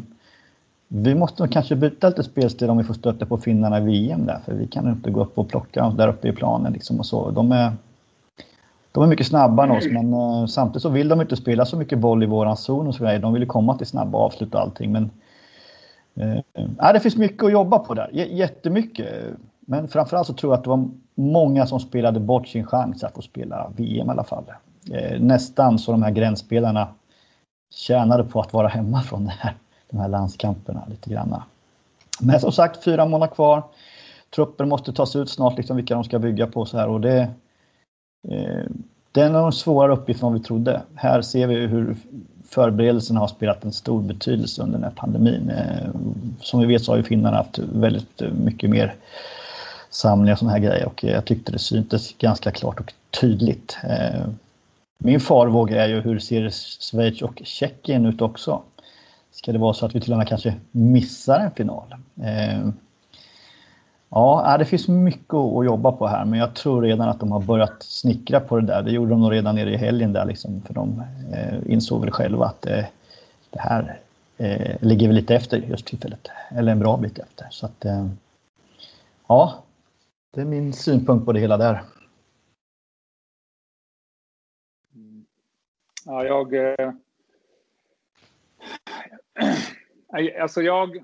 vi måste kanske byta lite spelstil om vi får stöta på finnarna i VM där, för vi kan inte gå upp och plocka dem där uppe i planen liksom och så. De är, de är mycket snabbare än oss, men eh, samtidigt så vill de inte spela så mycket boll i våran zon och så. De vill komma till snabba avslut och allting, men äh, det finns mycket att jobba på där. J jättemycket. Men framförallt så tror jag att det var många som spelade bort sin chans att få spela VM i alla fall. Eh, nästan så de här gränsspelarna tjänade på att vara hemma från det här, de här landskamperna lite grann. Men som sagt, fyra månader kvar. Truppen måste tas ut snart, liksom vilka de ska bygga på så här och det eh, det är en av de svårare uppgifterna vi trodde. Här ser vi hur förberedelserna har spelat en stor betydelse under den här pandemin. Eh, som vi vet så har ju finnarna haft väldigt eh, mycket mer samlingar och sådana här grejer och eh, jag tyckte det syntes ganska klart och tydligt. Eh, min farvåg är ju hur ser Schweiz och Tjeckien ut också? Ska det vara så att vi till och med kanske missar en final? Eh, ja, det finns mycket att jobba på här, men jag tror redan att de har börjat snickra på det där. Det gjorde de nog redan nere i helgen där, liksom, för de insåg väl själva att det här ligger vi lite efter just tillfället, eller en bra bit efter. Så att, ja, det är min synpunkt på det hela där. Ja, jag... Eh, alltså jag,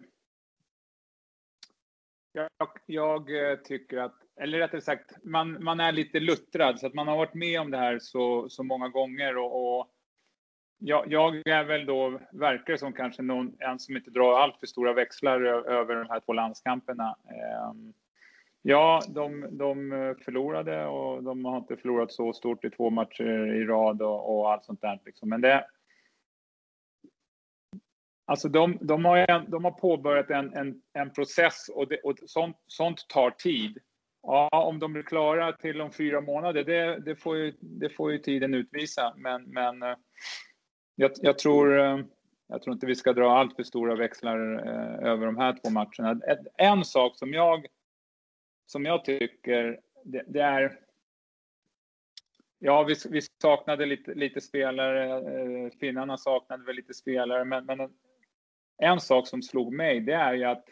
jag... Jag eh, tycker att, eller rättare sagt, man, man är lite luttrad så att man har varit med om det här så, så många gånger och, och jag, jag, är väl då, verkar som kanske någon, en som inte drar allt för stora växlar över de här två landskamperna. Um, Ja, de, de eh, förlorade och de har inte förlorat så stort i två matcher i rad och, och allt sånt där. Liksom. Men det... Alltså de, de, har, en, de har påbörjat en, en, en process och, det, och sånt, sånt tar tid. Ja, om de blir klara till om fyra månader, det, det, får, ju, det får ju tiden utvisa. Men, men eh, jag, jag, tror, eh, jag tror inte vi ska dra allt för stora växlar över de här två matcherna. En sak som jag som jag tycker det, det är Ja, vi, vi saknade lite, lite spelare. Eh, finnarna saknade väl lite spelare, men, men en, en, sak som slog mig, det är ju att,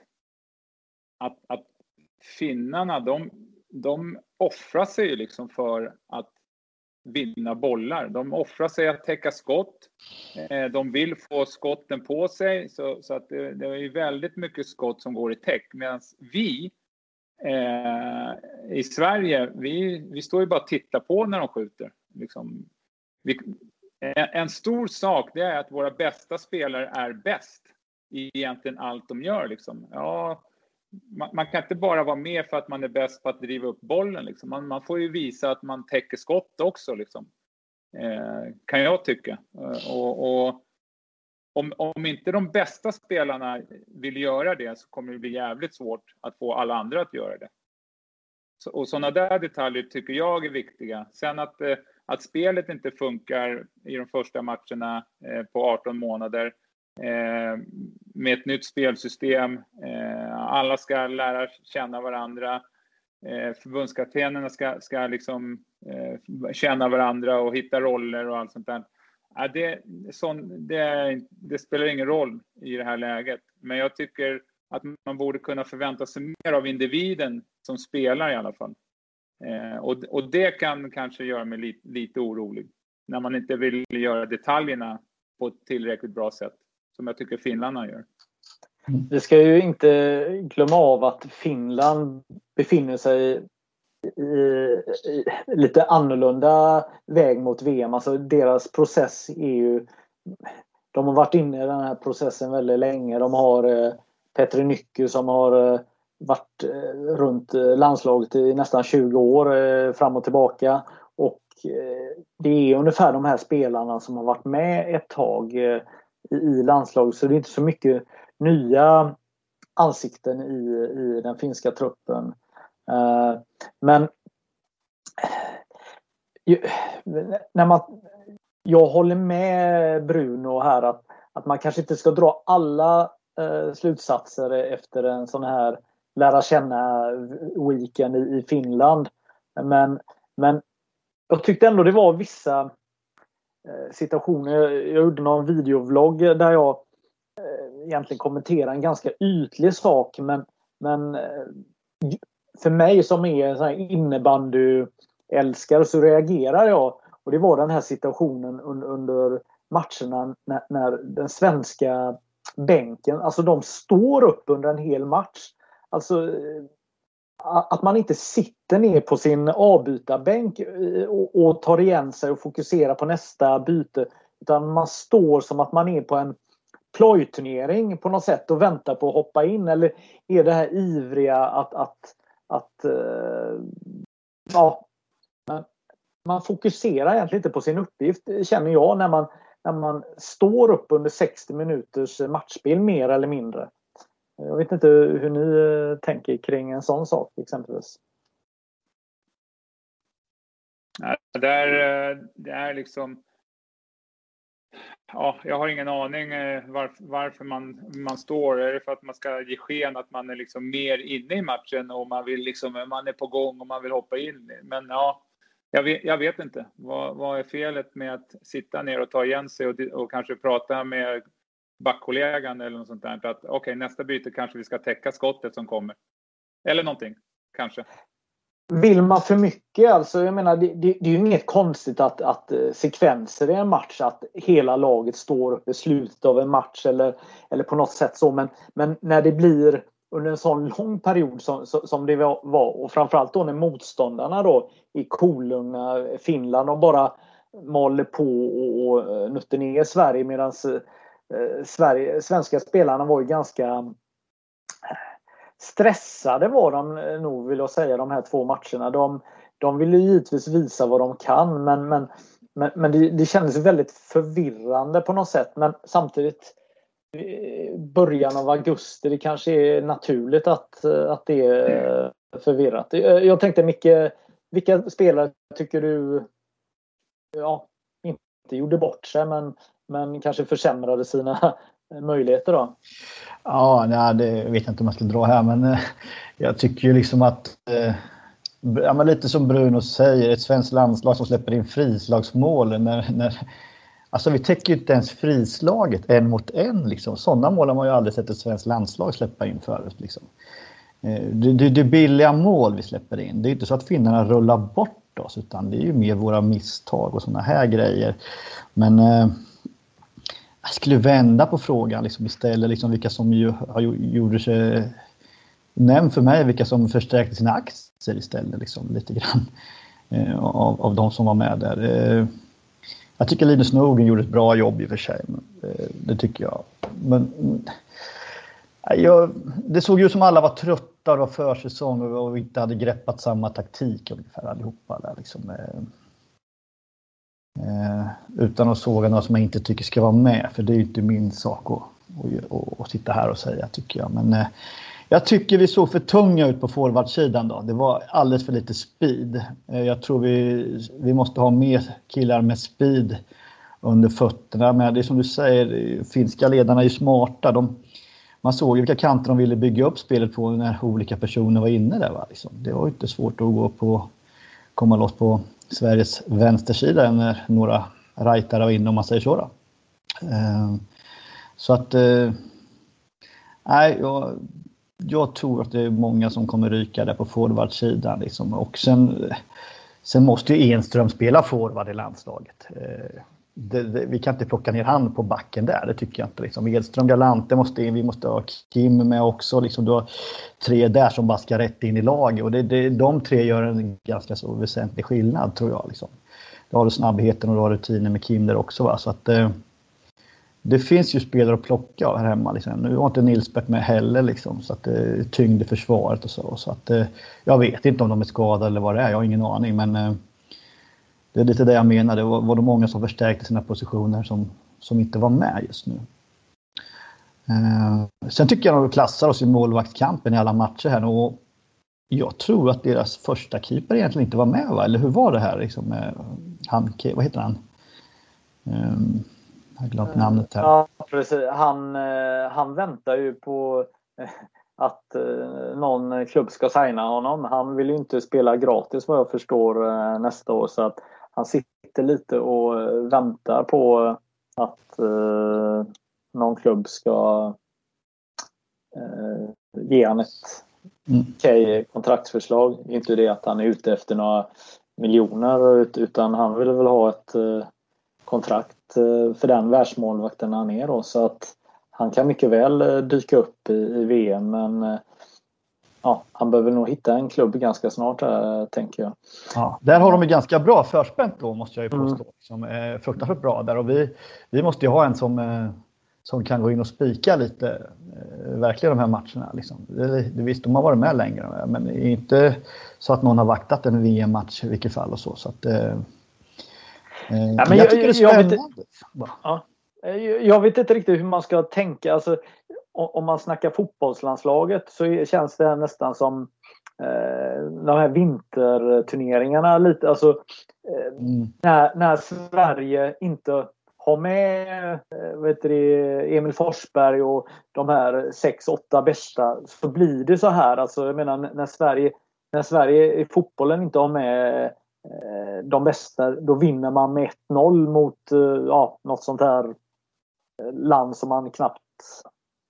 att, att finnarna, de, de offrar sig ju liksom för att vinna bollar. De offrar sig att täcka skott. Eh, de vill få skotten på sig, så, så att det, det är väldigt mycket skott som går i täck, medan vi eh, i Sverige, vi, vi står ju bara och tittar på när de skjuter. Liksom, vi, en stor sak det är att våra bästa spelare är bäst i egentligen allt de gör. Liksom. Ja, man, man, kan inte bara vara med för att man är bäst på att driva upp bollen. Liksom. Man, man får ju visa att man täcker skott också, liksom. eh, kan jag tycka. Eh, och, och om, om inte de bästa spelarna vill göra det så kommer det bli jävligt svårt att få alla andra att göra det. Så, och sådana där detaljer tycker jag är viktiga. Sen att, eh, att spelet inte funkar i de första matcherna eh, på 18 månader eh, med ett nytt spelsystem. Eh, alla ska lära känna varandra. Eh, förbundskaptenerna ska, ska liksom eh, känna varandra och hitta roller och allt sånt där. Ja, det, sån, det, det, spelar ingen roll i det här läget, men jag tycker att man borde kunna förvänta sig mer av individen som spelar i alla fall. Eh, och, och det kan kanske göra mig lite, lite orolig, när man inte vill göra detaljerna på ett tillräckligt bra sätt, som jag tycker finnarna gör. Vi ska ju inte glömma av att Finland befinner sig lite annorlunda väg mot VM. Alltså deras process är ju... De har varit inne i den här processen väldigt länge. De har eh, Petri Nycke som har eh, varit eh, runt eh, landslaget i nästan 20 år eh, fram och tillbaka. Och det är ungefär de här spelarna som har varit med ett tag i, i landslaget. Så det är inte så mycket nya ansikten i, i den finska truppen. Eh, men när man, jag håller med Bruno här att, att man kanske inte ska dra alla eh, slutsatser efter en sån här lära känna weekend i, Finland. Men, men jag tyckte ändå det var vissa eh, situationer. Jag, gjorde någon videovlogg där jag egentligen kommenterade en ganska ytlig sak men, men för mig som är en sån här innebandyälskare så reagerar jag. Och det var den här situationen under, under matcherna när, när, den svenska bänken, alltså de står upp under en hel match. Alltså eh, att man inte sitter ner på sin avbytarbänk eh, och, och tar igen sig och fokuserar på nästa byte. Utan man står som att man är på en plojturnering på något sätt och väntar på att hoppa in. Eller är det här ivriga att, att att eh, ja, man fokuserar egentligen inte på sin uppgift känner jag när man, när man står upp under 60 minuters matchspel mer eller mindre. Jag vet inte hur ni eh, tänker kring en sån sak exempelvis. Det är, eh, det är liksom Ja, jag har ingen aning eh, varför, varför man, man står. Är det för att man ska ge sken att man är liksom mer inne i matchen och man vill liksom, man är på gång och man vill hoppa in? Men ja, jag vet, jag vet inte. Vad, vad är felet med att sitta ner och ta igen sig och, och kanske prata med backkollegan eller något sånt där? Att okej, okay, nästa byte kanske vi ska täcka skottet som kommer. Eller någonting, kanske. Vill man för mycket, alltså jag menar det, det, det är ju inget konstigt att, att eh, sekvenser i en match, att hela laget står upp i slutet av en match eller, eller på något sätt så. Men, men när det blir under en sån lång period som, som det var och framförallt då när motståndarna då i kolugna Finland de bara maler på och, och eh, nutter ner Sverige medan eh, Sverige, svenska spelarna var ju ganska stressade var de eh, nog vill jag säga de här två matcherna. De, de ville givetvis visa vad de kan men, men, men, men det, det kändes väldigt förvirrande på något sätt. Men samtidigt eh, början av augusti, det kanske är naturligt att, eh, att det är förvirrat. Jag tänkte Micke, vilka spelare tycker du ja, inte gjorde bort sig men, men kanske försämrade sina möjligheter då? Ja, nej, det vet jag inte om jag ska dra här, men eh, jag tycker ju liksom att eh, Ja, men lite som Bruno säger, ett svenskt landslag som släpper in frislagsmål. När, när, alltså vi täcker ju inte ens frislaget en mot en. Liksom. Sådana mål har man ju aldrig sett ett svenskt landslag släppa in förut. Liksom. Eh, det, det, det är billiga mål vi släpper in. Det är inte så att finnarna rullar bort oss utan det är ju mer våra misstag och sådana här grejer. Men eh, jag skulle vända på frågan liksom istället, liksom vilka som ju, har gjorde sig... Nämn för mig vilka som förstärkte sina aktier istället, liksom, lite grann. Eh, av, av de som var med där. Eh, jag tycker Linus Nogen gjorde ett bra jobb i och för sig. Eh, det tycker jag. Men, eh, jag, det såg ut som alla var trötta och det var försäsong och inte hade greppat samma taktik ungefär allihopa. Där, liksom. Eh. Eh, utan att såga några som jag inte tycker ska vara med, för det är ju inte min sak att, att, att, att sitta här och säga tycker jag. Men eh, jag tycker vi såg för tunga ut på forwardsidan då. Det var alldeles för lite speed. Eh, jag tror vi, vi måste ha mer killar med speed under fötterna. Men det är som du säger, finska ledarna är ju smarta. De, man såg ju vilka kanter de ville bygga upp spelet på när olika personer var inne där. Va? Liksom. Det var inte svårt att gå på, komma loss på Sveriges vänstersida när några rightare och inne om man säger så. Då. Eh, så att eh, nej, jag, jag, tror att det är många som kommer ryka där på forwardsidan. Liksom. Och sen, sen måste ju Enström spela forward i landslaget. Eh, det, det, vi kan inte plocka ner han på backen där, det tycker jag inte. Liksom. Edström, Galante måste in, vi måste ha Kim med också. Liksom, du har tre där som bara ska rätt in i laget och det, det, de tre gör en ganska så väsentlig skillnad tror jag. Liksom. Då har du snabbheten och du har rutinen med Kim där också. Va? Så att, eh, det finns ju spelare att plocka här hemma. Liksom. Nu har inte Nilsbert med heller, liksom, så att det tyngd i försvaret och så. så att, eh, jag vet inte om de är skadade eller vad det är, jag har ingen aning. Men eh, det är lite det jag menar. Det var, var det många som förstärkte sina positioner som, som inte var med just nu. Eh, sen tycker jag att de klassar oss i målvaktskampen i alla matcher här. Och jag tror att deras första keeper egentligen inte var med, va? eller hur var det här? Liksom, han, vad heter han? Um, jag har glömt namnet här. Ja, precis. Han, eh, han väntar ju på eh, att eh, någon klubb ska signa honom. Han vill ju inte spela gratis vad jag förstår nästa år så att han sitter lite och väntar på att någon klubb ska ge han ett. Okej okay kontraktsförslag. Inte det att han är ute efter några miljoner utan han vill väl ha ett kontrakt Eh, för den världsmålvakten han är då. Så att han kan mycket väl eh, dyka upp i, VM men eh, ja, han behöver nog hitta en klubb ganska snart här, tänker jag. Ja, där har de ju ganska bra förspänt då måste jag ju påstå. Mm. Som är fruktansvärt bra där och vi, vi måste ju ha en som, som kan gå in och spika lite verkligen de här matcherna. Liksom. Det, det, visst, de har varit med längre men inte så att någon har vaktat en VM-match i vilket fall och så. så att, Eh, ja, men jag, tycker det är spännande. Jag vet, ja, jag vet inte riktigt hur man ska tänka. Alltså, om man snackar fotbollslandslaget så känns det nästan som eh, de här vinterturneringarna lite. Alltså, eh, mm. när, när Sverige inte ha med eh, vet du, Emil Forsberg och de här sex, åtta bästa så blir det så här. Alltså, jag menar när Sverige, när Sverige i fotbollen inte har med eh, de bästa, då vinner man med 1-0 mot eh, ja, något sånt här land som man knappt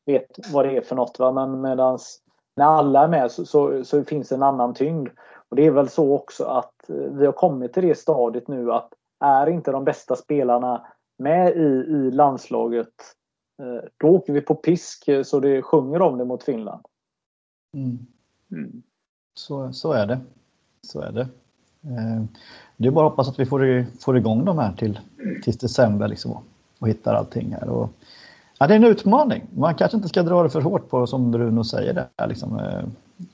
vet vad det är för något. Va? Men medans när alla är med så, så, så finns det en annan tyngd. Och det är väl så också att vi har kommit till det stadiet nu att är inte de bästa spelarna med i, i landslaget då åker vi på pisk så det sjunger om det mot Finland. Mm. Mm. Så, så är det. Så är det. Eh, det är bara att hoppas att vi får, får igång de här till, till december liksom, och hittar allting här. Och, ja, det är en utmaning. Man kanske inte ska dra det för hårt på som Bruno säger. Där, liksom. Eh,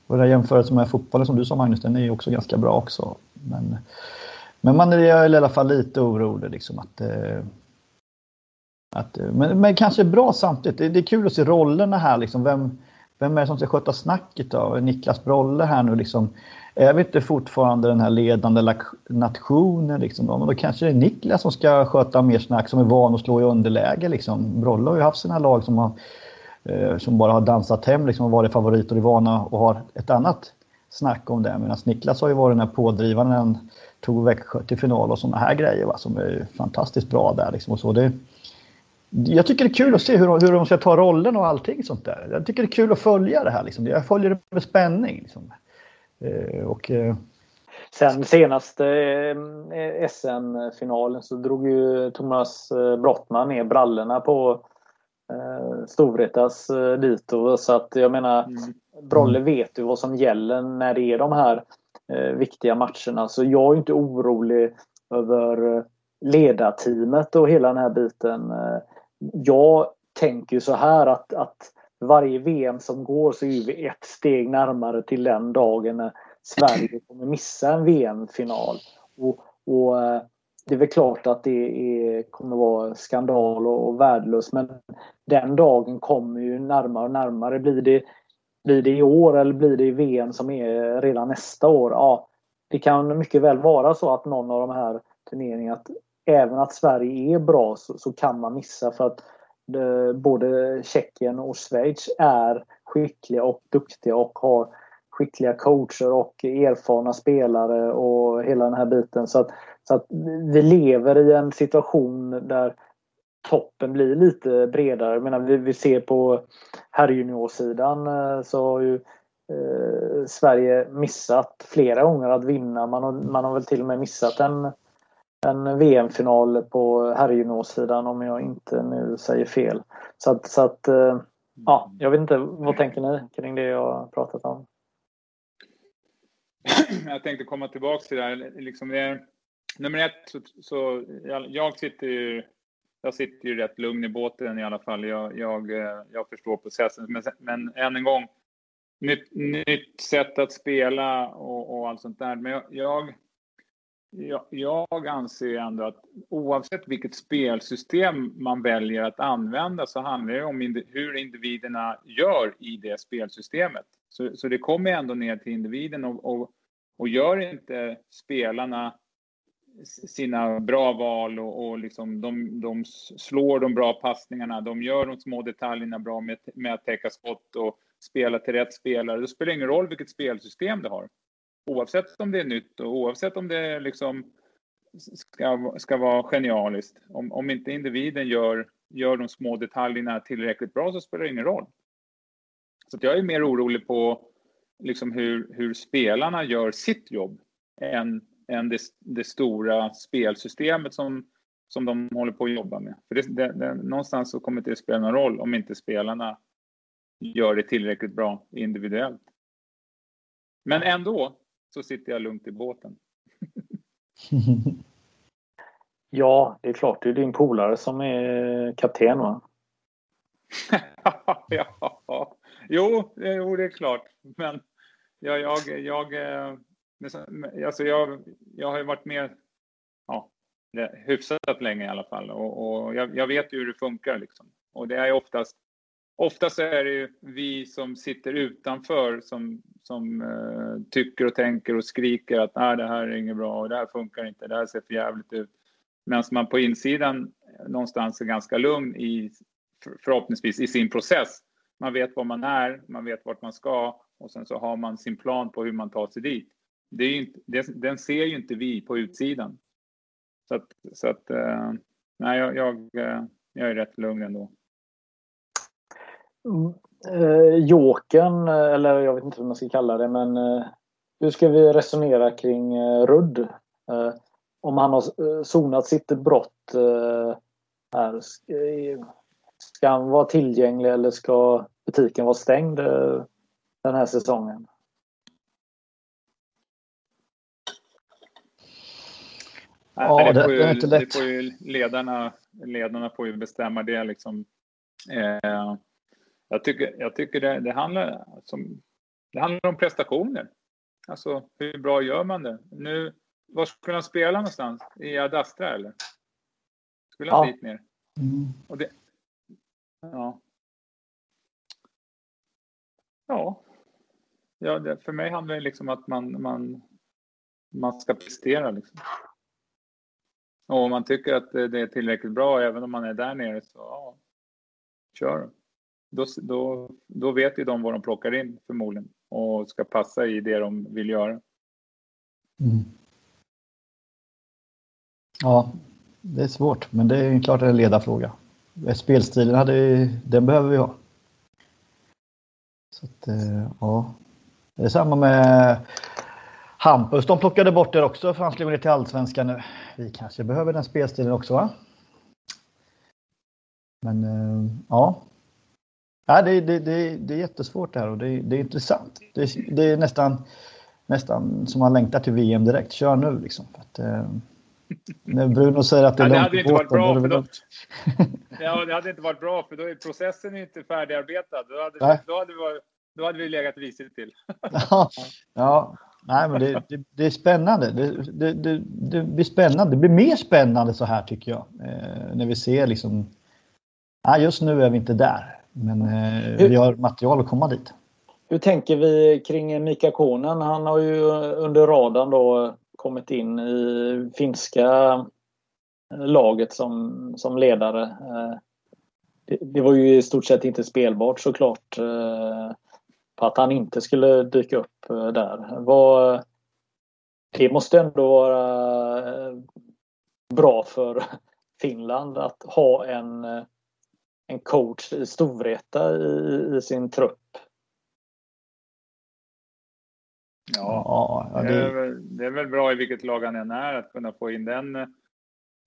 och den jämförelsen med fotbollen som du sa Magnus, den är också ganska bra också. Men, men man är i alla fall lite orolig. Liksom, att, eh, att, eh, men, men kanske bra samtidigt. Det, det är kul att se rollerna här. Liksom. Vem, vem är det som ska sköta snacket då? Niklas Brolle här nu liksom. Är vi inte fortfarande den här ledande nationen liksom då? Men då kanske det är Niklas som ska sköta mer snack som är van att slå i underläge liksom. Brolle har ju haft sina lag som, har, eh, som bara har dansat hem liksom och varit favoriter och är vana och har ett annat snack om det. Medan Niklas har ju varit den här pådrivaren tog Växjö till final och sådana här grejer va, som är fantastiskt bra där liksom. Och så det, jag tycker det är kul att se hur, hur de ska ta rollen och allting sånt där. Jag tycker det är kul att följa det här. Liksom. Jag följer det med spänning. Liksom. Eh, och, eh, Sen senaste eh, SM-finalen så drog ju Thomas Brottman ner brallorna på Storvretas dito. Så att jag menar, mm. Brolle vet ju vad som gäller när det är de här viktiga matcherna. Så jag är inte orolig över ledarteamet och hela den här biten jag tänker så här att, att varje VM som går så är vi ett steg närmare till den dagen när Sverige kommer missa en VM-final. Och, och, eh, det är väl klart att det är, kommer vara skandal och, och värdelöst men den dagen kommer ju närmare och närmare. Blir det, blir det i år eller blir det i VM som är redan nästa år? Ja, det kan mycket väl vara så att någon av de här turneringarna även att Sverige är bra så, så kan man missa för att det, både Tjeckien och Schweiz är skickliga och duktiga och har skickliga coacher och erfarna spelare och hela den här biten. Så att, så att vi lever i en situation där toppen blir lite bredare. Jag menar, vi, vi ser på herrjuniorsidan eh, så har ju eh, Sverige missat flera gånger att vinna. Man har, man har väl till och med missat en en VM-final på herrjuniorsidan om jag inte nu säger fel. Så att, så att eh, ja, jag vet inte, vad tänker ni kring det jag pratat om? Jag tänkte komma tillbaka till det här. Liksom det nummer ett, så, så jag, jag, sitter ju jag sitter ju rätt lugn i båten i alla fall. Jag, jag, eh, jag förstår processen. Men, men än en gång, nytt, nytt sätt att spela och, och allt sånt där. Men jag, jag, jag, anser ändå att oavsett vilket spelsystem man väljer att använda så handlar det om hur individerna gör i det spelsystemet. Så, så det kommer ändå ner till individen och, och, och gör inte spelarna sina bra val och, och liksom de, de slår de bra passningarna, de gör de små detaljerna bra med, med att täcka skott och spela till rätt spelare. Det spelar ingen roll vilket spelsystem du har. Oavsett om det är nytt och oavsett om det liksom ska, ska vara genialiskt. Om, om inte individen gör, gör de små detaljerna tillräckligt bra så spelar det ingen roll. Så jag är mer orolig på liksom hur, hur spelarna gör sitt jobb än, än det, det stora spelsystemet som, som de håller på att jobba med. För det, det, det, någonstans så kommer det inte spela någon roll om inte spelarna gör det tillräckligt bra individuellt. Men ändå så sitter jag lugnt i båten. ja, det är klart. Det är din polare som är kapten va? ja, jo, jo, det är klart. Men jag, jag, jag, eh, alltså jag, jag har ju varit med ja, hyfsat länge i alla fall och, och jag, jag, vet ju hur det funkar liksom. Och det är oftast Oftast är det ju vi som sitter utanför som, som uh, tycker och tänker och skriker att nej, det här är inget bra och det här funkar inte, det här ser för jävligt ut. Medan man på insidan eh, någonstans är ganska lugn i, förhoppningsvis i sin process. Man vet var man är, man vet vart man ska och sen så har man sin plan på hur man tar sig dit. Det är inte, det, den ser ju inte vi på utsidan. Så att, så att uh, nej, jag, jag, jag är rätt lugn ändå. Eh, Jokern, eller jag vet inte vad man ska kalla det, men eh, hur ska vi resonera kring eh, Rudd? Eh, om han har eh, sonat sitt brott eh, här, ska han vara tillgänglig eller ska butiken vara stängd eh, den här säsongen? Ja, det, får ju, det är inte lätt. Det får ju ledarna, ledarna får ju bestämma det liksom. Eh, jag tycker, jag tycker det, det, handlar, alltså, det handlar om prestationer. Alltså hur bra gör man det? Nu, var skulle han spela någonstans? I Adastra eller? Skulle han ja. dit ner? Mm. Och det, ja. Ja. ja det, för mig handlar det liksom att man, man, man ska prestera. Liksom. Och om man tycker att det är tillräckligt bra, även om man är där nere, så ja, kör då, då, då vet ju de vad de plockar in förmodligen och ska passa i det de vill göra. Mm. Ja, det är svårt, men det är klart en ledarfråga. Spelstilen hade, den behöver vi ha. Så att, eh, ja. Det är samma med Hampus. De plockade bort det också för han skrev ner till allsvenskan nu. Vi kanske behöver den spelstilen också va? Men eh, ja, Ja, det, det, det, det är jättesvårt det här och det, det är intressant. Det, det, är nästan, nästan som man längtar till VM direkt. Kör nu liksom. Att, eh, när Bruno säger att det är ja, det hade inte varit bra. För då, ja, det hade inte varit bra för då är processen inte färdigarbetad. Då hade, Nej. då hade, vi, då hade vi legat risigt till. ja, ja, Nej, men det, det, det är spännande. Det, det, blir spännande. Det blir mer spännande så här tycker jag. Eh, när vi ser liksom... Nej, just nu är vi inte där. Men eh, vi har material att komma dit. Hur tänker vi kring Mika Konen? Han har ju under radarn då kommit in i finska laget som, som ledare. Eh, det, det var ju i stort sett inte spelbart såklart eh, på att han inte skulle dyka upp där. Det måste ändå vara bra för Finland att ha en en coach i Storvreta i, i sin trupp. Ja, ja det... Det, är väl, det... är väl, bra i vilket lag han än är att kunna få in den,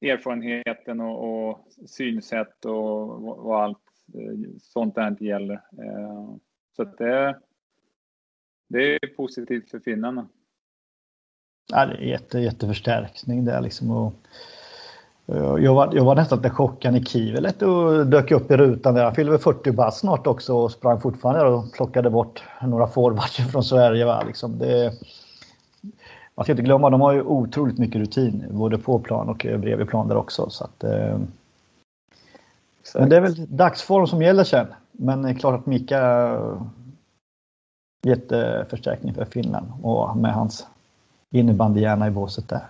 erfarenheten och, och synsätt och vad allt sånt där inte gäller. Så att det, det är positivt för finnarna. Ja, det är jätte, jätteförstärkning där liksom. Och, jag var, jag var nästan lite chockad när Kivelet och dök upp i rutan. Där. Han fyllde väl 40 bast snart också och sprang fortfarande och plockade bort några forwards från Sverige. Va? Liksom det, man ska inte glömma, de har ju otroligt mycket rutin både på plan och bredvid plan där också. Så att, eh, men det är väl dagsform som gäller sen. Men det är klart att Mika jätteförstärkning för Finland och med hans innebandyhjärna i båset där. Eh,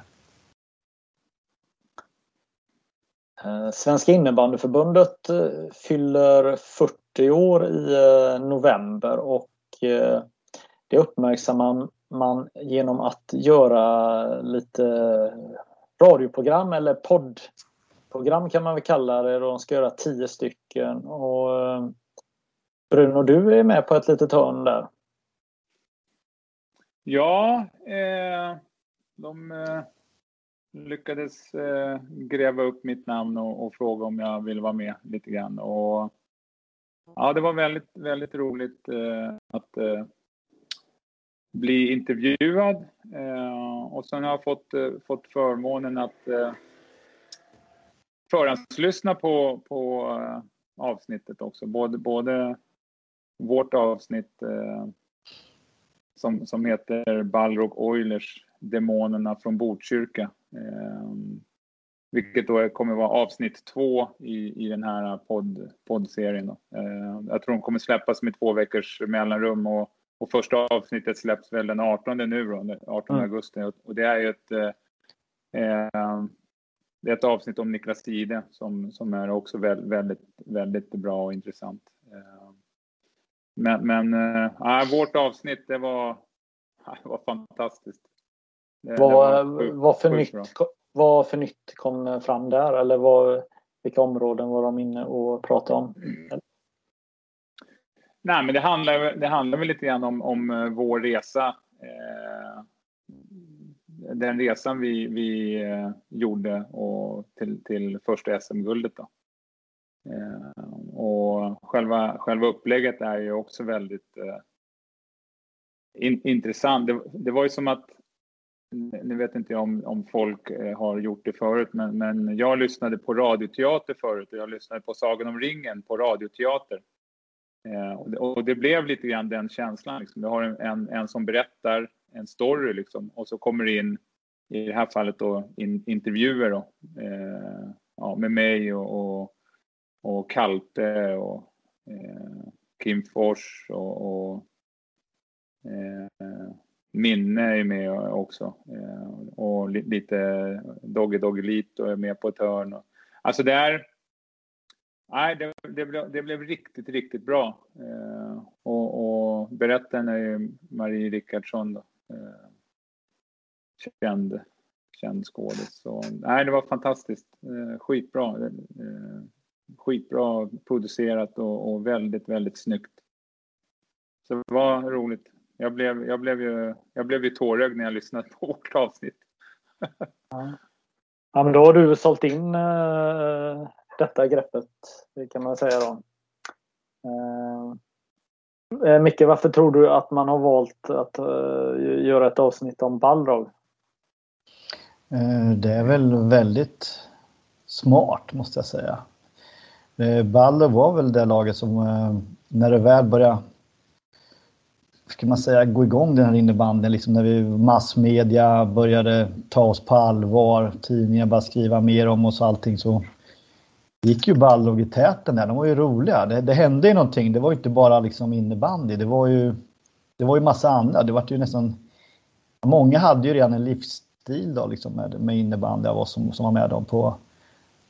Eh, Svenska innebandyförbundet eh, fyller 40 år i eh, november och det uppmärksammar man genom att göra lite radioprogram eller poddprogram kan man väl kalla det. De ska göra tio stycken. Och Bruno, du är med på ett litet hörn där. Ja, eh, de lyckades eh, gräva upp mitt namn och, och, fråga om jag ville vara med lite grann. Och, ja, det var väldigt, väldigt roligt eh, att eh, bli intervjuad. Eh, och sen har jag fått, eh, fått förmånen att eh, förhandslyssna på, på eh, avsnittet också. Både, både vårt avsnitt eh, som, som heter Balrog Oilers, Demonerna från Botkyrka. Eh, vilket då kommer vara avsnitt två i, i den här podd, poddserien. Eh, jag tror de kommer släppas med två veckors mellanrum och, och första avsnittet släpps väl den 18 nu då, 18 mm. augusti. Och det är ju ett, eh, det är ett avsnitt om Niklas Ide som, som är också väldigt, väldigt, väldigt bra och intressant. Eh, men, men äh, vårt avsnitt, det var, det var fantastiskt. Det, vad, var vad, för nytt, vad för nytt kom fram där? Eller vad, vilka områden var de inne och pratade om? Nej, men det handlar, det handlar väl lite grann om, om eh, vår resa. Eh, den resan vi, vi eh, gjorde och till, till första SM-guldet. Eh, och själva, själva upplägget är ju också väldigt eh, in, intressant. Det, det, var ju som att, nu vet inte jag om, om folk eh, har gjort det förut, men, men jag lyssnade på radioteater förut och jag lyssnade på Sagan om ringen på radioteater. Eh, och, det, och, det, blev lite grann den känslan. Liksom. Du har en, en, en som berättar en story liksom, och så kommer det in, i det här fallet då, in, intervjuer då, eh, ja, med mig och, och och Kalte och eh, Kim Fors och, och eh, Minne är med också. Eh, och lite Doggy Doggy Lito är med på ett hörn. Alltså det är... Nej, det, det, blev, det blev riktigt, riktigt bra. Eh, och, och berättaren är ju Marie Rickardsson då. Eh, känd, känd skådis. Nej, det var fantastiskt. Skitbra. Skitbra producerat och, och, väldigt, väldigt snyggt. Så det var roligt. Jag blev, jag blev, ju, jag blev ju tårögd när jag lyssnade på vårt avsnitt. ja. ja, men då har du sålt in uh, detta greppet, det kan man säga då. Uh, Micke, varför tror du att man har valt att uh, göra ett avsnitt om Balrog? Det är väl väldigt smart måste jag säga. Balder var väl det laget som när det väl började ska man säga, gå igång den här innebandyn, liksom när vi massmedia började ta oss på allvar, tidningar började skriva mer om oss och allting så gick ju Ballog i täten där. De var ju roliga. Det, det hände ju någonting. Det var ju inte bara liksom innebandy. Det var ju, det var ju massa andra. Det var ju nästan... Många hade ju redan en livsstil då liksom med, med innebandy av oss som, som var med dem på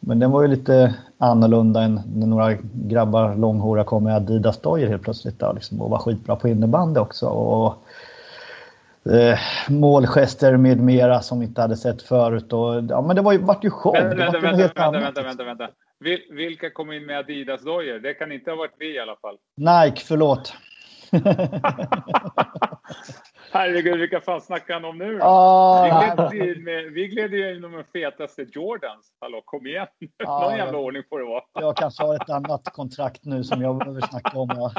men den var ju lite annorlunda än när några grabbar långhåriga kom med Adidas-dojor helt plötsligt då, liksom, och var skitbra på innebandy också. Och, eh, målgester med mera som vi inte hade sett förut. Och, ja, men det var ju, vart ju show. Vänta, vänta, vänta, vänta, vänta, vänta, vänta. Vilka kom in med Adidas-dojor? Det kan inte ha varit vi i alla fall. Nike, förlåt. Herregud, vilka fan snackar han om nu? Ah, vi, gled ju med, vi gled ju in med de fetaste Jordans. Hallå, kom igen. Ja, Någon jävla ordning får det vara. jag kanske har ett annat kontrakt nu som jag behöver snacka om. Ja.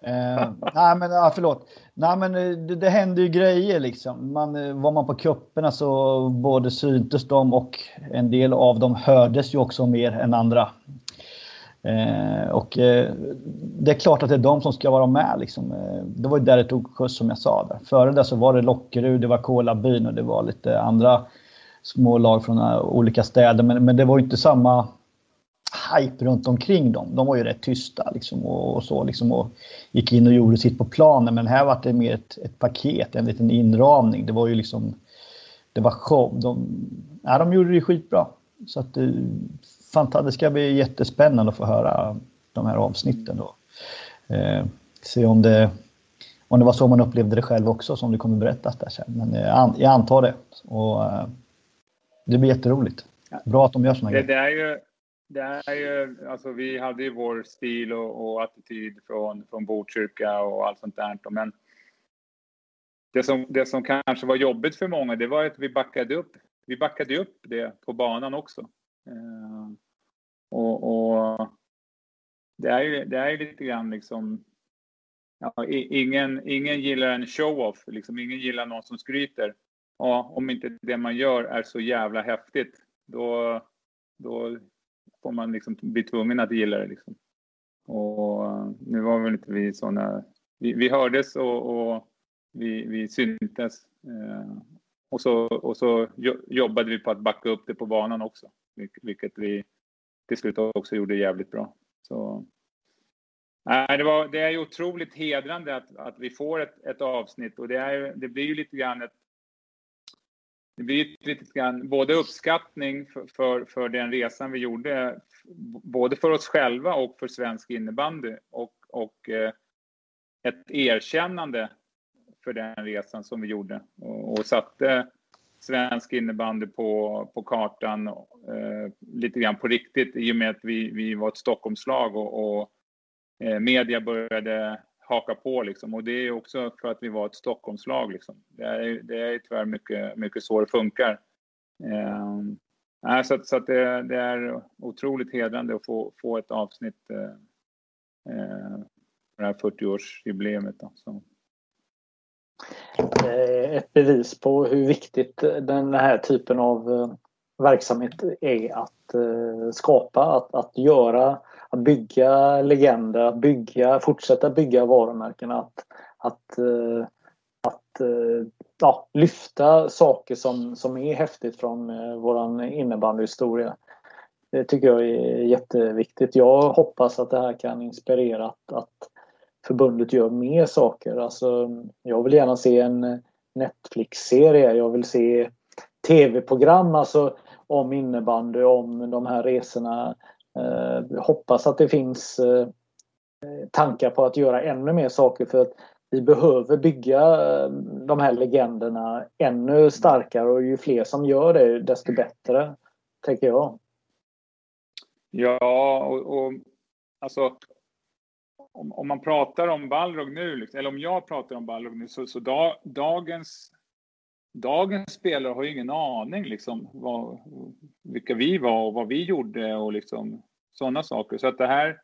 Eh, nej men ja, förlåt. Nej men eh, det, det händer ju grejer liksom. Man, eh, var man på kupperna så både syntes de och en del av dem hördes ju också mer än andra. Eh, och eh, det är klart att det är de som ska vara med liksom. Eh, det var ju där det tog skjuts som jag sa. Där. Före det så var det Lockerud, det var Kolabyn och det var lite andra små lag från eh, olika städer. Men, men det var ju inte samma hype runt omkring dem. De var ju rätt tysta liksom och, och så liksom och gick in och gjorde sitt på planen. Men här var det mer ett, ett paket, en liten inramning. Det var ju liksom, det var show. De, ja, de gjorde det skitbra. Så att eh, det, fanta- det ska bli jättespännande att få höra de här avsnitten då. Eh, se om det, om det var så man upplevde det själv också som det kommer berättas där sen. Men eh, jag an- jag antar det. Och, eh, det blir jätteroligt. Bra att de gör sådana Det, grejer. det är ju, det är ju, alltså vi hade ju vår stil och, och attityd från, från Botkyrka och allt sånt där. Men det som, det som kanske var jobbigt för många, det var att vi backade upp. Vi backade upp det på banan också. Och, och det är ju det är lite grann liksom ja, ingen, ingen gillar en show-off, liksom. ingen gillar någon som skryter. Ja, om inte det man gör är så jävla häftigt, då, då får man liksom bli tvungen att gilla det. Liksom. Och eh, nu var väl inte vi sådana... Vi, vi hördes och, och vi, vi syntes. Eh, och, så, och så jobbade vi på att backa upp det på banan också, vilket, vilket vi till slut också gjorde jävligt bra. Så, nej, det, var, det är ju otroligt hedrande att, att vi får ett, ett avsnitt och det, är, det blir ju lite grann ett det blir lite grann både uppskattning för, för, för den resan vi gjorde, både för oss själva och för svensk innebandy och, och eh, ett erkännande för den resan som vi gjorde och, och satte svensk innebandy på, på kartan eh, lite grann på riktigt i och med att vi, vi var ett Stockholmslag och, och eh, media började haka på liksom. Och det är också för att vi var ett Stockholmslag liksom. Det är, det är tyvärr mycket, mycket så det funkar. Eh, så så att det, det är otroligt hedrande att få, få ett avsnitt eh, eh, på det här 40-årsjubileet. Eh, ett bevis på hur viktigt den här typen av eh, verksamhet är att eh, skapa, att, att göra, att bygga legender, att bygga, fortsätta bygga varumärken, att, att, att ja, lyfta saker som, som är häftigt från vår våran innebandyhistoria. Det tycker jag är jätteviktigt. Jag hoppas att det här kan inspirera att, att förbundet gör mer saker. Alltså, jag vill gärna se en Netflix-serie. Jag vill se tv-program alltså, om innebandy, om de här resorna. Eh, hoppas att det finns eh, tankar på att göra ännu mer saker för att vi behöver bygga eh, de här legenderna ännu starkare och ju fler som gör det desto bättre, tänker jag. Ja, och, och alltså om, om man pratar om Balrog nu, liksom, eller om jag pratar om Balrog nu, så, så da, dagens, dagens spelare har ju ingen aning liksom vad, vilka vi var och vad vi gjorde och liksom sådana saker. Så att det här,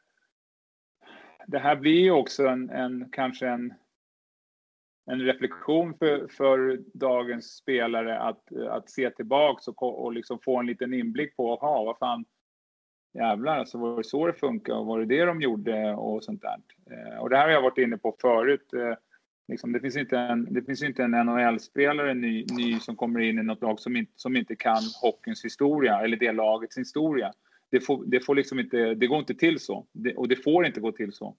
det här blir ju också en, en kanske en, en reflektion för, för dagens spelare att, att se tillbaks och, och liksom få en liten inblick på, aha, vad fan, jävlar, alltså var det så det funkar och var det det de gjorde och sånt där. Eh, och det här har jag varit inne på förut. Eh, liksom, det finns inte en, det finns inte en NHL-spelare ny, ny som kommer in i något lag som inte, som inte kan hockeyns historia eller det lagets historia. Det, får, det, får liksom inte, det går inte till så det, och det får inte gå till så.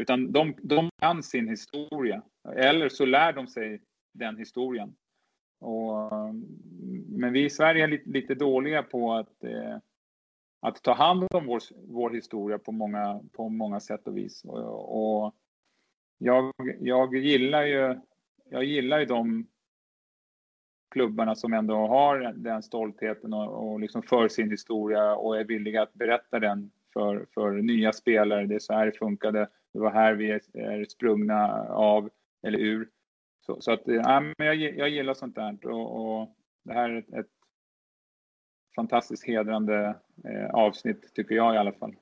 Utan de, de kan sin historia eller så lär de sig den historien. Och, eh, men vi i Sverige är lite, lite dåliga på att eh, att ta hand om vår, vår historia på många, på många sätt och vis. Och, och jag, jag, gillar ju, jag gillar ju de klubbarna som ändå har den stoltheten och, och liksom för sin historia och är villiga att berätta den för, för nya spelare. Det är så här det funkade. Det var här vi är, är sprungna av eller ur. Så, så att, ja, men jag, jag gillar sånt där och, och det här är ett, ett fantastiskt hedrande eh, avsnitt tycker jag i alla fall.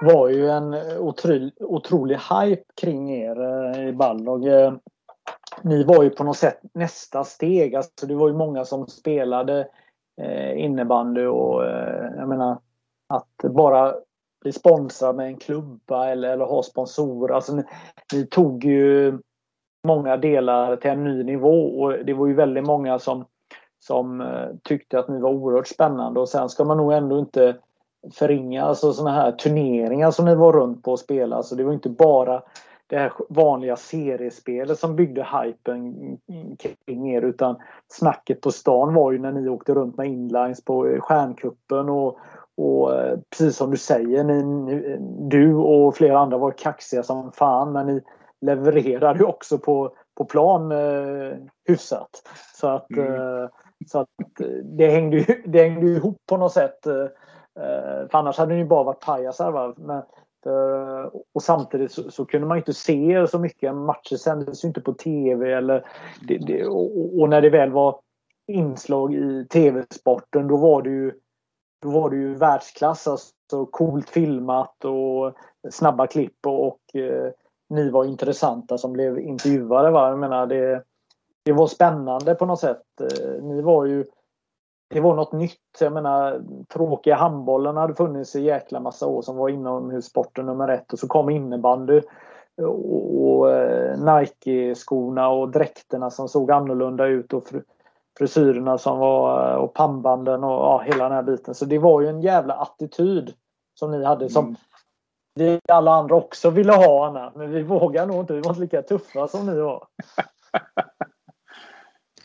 Det var ju en otrolig, otrolig hype kring er eh, i Balrog. Eh, ni var ju på något sätt nästa steg. Alltså det var ju många som spelade eh, innebandy och eh, jag menar att bara bli sponsrad med en klubba eller, eller ha sponsorer. Alltså ni, ni, tog ju många delar till en ny nivå och det var ju väldigt många som, som eh, tyckte att ni var oerhört spännande och sen ska man nog ändå inte förringa alltså sådana här turneringar som ni var runt på och spela. Alltså det var inte bara det här vanliga seriespelet som byggde hypen kring er utan snacket på stan var ju när ni åkte runt med inlines på Stjärnkuppen och, och eh, precis som du säger, ni, du och flera andra var kaxiga som fan men ni levererade ju också på, på plan eh, hyfsat. Så att, mm. eh, så att eh, det, hängde ju, det hängde ihop på något sätt. Eh, eh, för annars hade ni bara varit pajasar. Men, och samtidigt så, så, kunde man inte se så mycket. Matcher sändes ju inte på tv. Eller det, det, och, och, när det väl var inslag i tv-sporten då var det ju då var det ju världsklass. Alltså coolt filmat och snabba klipp och, och eh, ni var intressanta som blev intervjuade. Va? Jag menar, det, det var spännande på något sätt. Eh, ni var ju det var något nytt. Jag menar, tråkiga handbollen hade funnits i jäkla massa år som var inomhussporten nummer ett och så kom innebandy och, och eh, Nike-skorna och dräkterna som såg annorlunda ut och frisyrerna som var och pannbanden och ja, hela den här biten. Så det var ju en jävla attityd som ni hade som mm. vi alla andra också ville ha Anna. Men vi vågar nog inte. Vi var inte lika tuffa som ni var.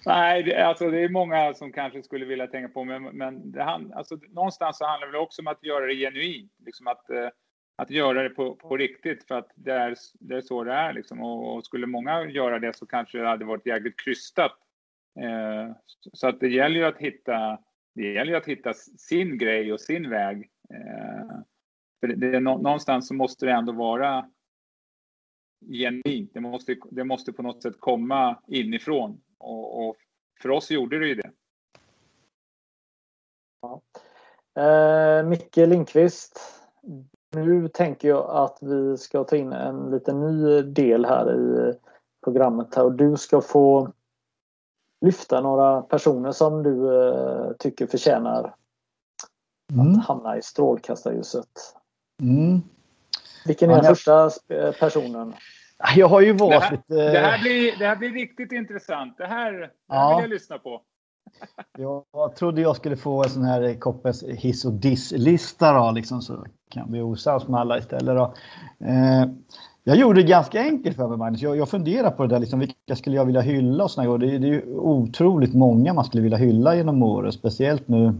Nej, det, alltså det är många som kanske skulle vilja tänka på, men, men det, alltså, någonstans så handlar det också om att göra det genuint. Liksom att, eh, att göra det på, på riktigt, för att det är, det är så det är. Liksom. Och, och, skulle många göra det så kanske det hade varit jäkligt krystat. Eh, så att det gäller ju att hitta, det gäller att hitta sin grej och sin väg. Eh, för det, det, någonstans så måste det ändå vara genuint. Det måste, det måste på något sätt komma inifrån. Och, och för oss gjorde det ju det. Ja. Eh, Micke Lindqvist. Nu tänker jag att vi ska ta in en liten ny del här i programmet här och du ska få lyfta några personer som du eh, tycker förtjänar mm. att hamna i strålkastarljuset. Mm. Vilken är ja, den första personen? Jag har ju valt det här, lite... Det här, blir, det här blir riktigt intressant. Det här, det här vill jag lyssna på. Jag trodde jag skulle få en sån här Koppes hiss och diss-lista då, liksom, så kan vi osams med alla istället. Då. Eh, jag gjorde det ganska enkelt för mig, Magnus. Jag, jag funderar på det där, liksom, vilka skulle jag vilja hylla och såna det, det är ju otroligt många man skulle vilja hylla genom året, speciellt nu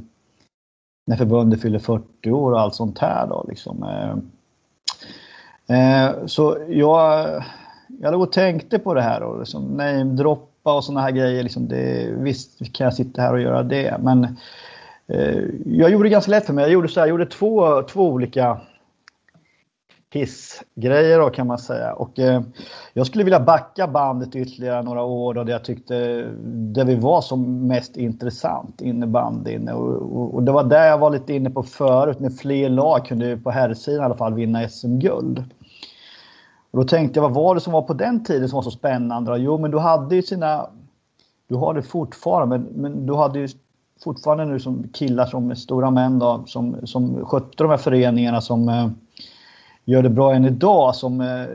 när förbundet fyller 40 år och allt sånt här. Då, liksom. eh, Eh, så jag, jag låg och tänkte på det här och liksom namedroppa och sådana här grejer. Liksom det, visst kan jag sitta här och göra det, men eh, jag gjorde det ganska lätt för mig. Jag gjorde, så här, jag gjorde två, två olika hissgrejer då kan man säga. Och eh, jag skulle vilja backa bandet ytterligare några år då där jag tyckte det vi var som mest intressant innebandyn. Och, och, och, det var där jag var lite inne på förut när fler lag kunde på herrsidan i alla fall vinna SM-guld. Och då tänkte jag, vad var det som var på den tiden som var så spännande? Jo, men du hade ju sina... Du har det fortfarande, men, men du hade ju fortfarande nu som killar som stora män då, som, som skötte de här föreningarna som eh, gör det bra än idag, som eh,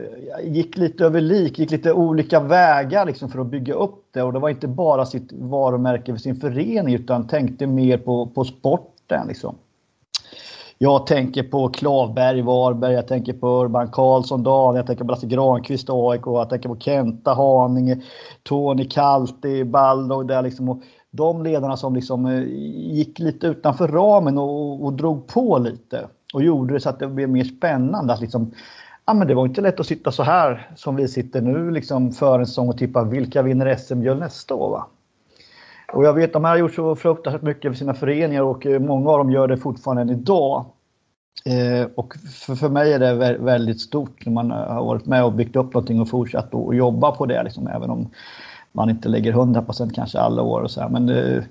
gick lite över lik, gick lite olika vägar liksom för att bygga upp det. Och det var inte bara sitt varumärke för sin förening utan tänkte mer på, på sporten. Liksom. Jag tänker på Klavberg, Varberg, jag tänker på Urban Karlsson, Dan, jag tänker på Lasse Granqvist, AIK, jag tänker på Kenta, Haninge, Tony Kalti, Baldo där liksom. Och de ledarna som liksom eh, gick lite utanför ramen och, och drog på lite och gjorde det så att det blev mer spännande. Att liksom, ja, men det var inte lätt att sitta så här som vi sitter nu liksom för en säsong och tippa vilka vinner SM-guld nästa år. Va? Och jag vet att de här har gjort så fruktansvärt mycket för sina föreningar och eh, många av dem gör det fortfarande än idag. Eh, och för, för mig är det väldigt stort när man eh, har varit med och byggt upp någonting och fortsatt att jobba på det, liksom, även om man inte lägger 100% kanske alla år och så här. Men det,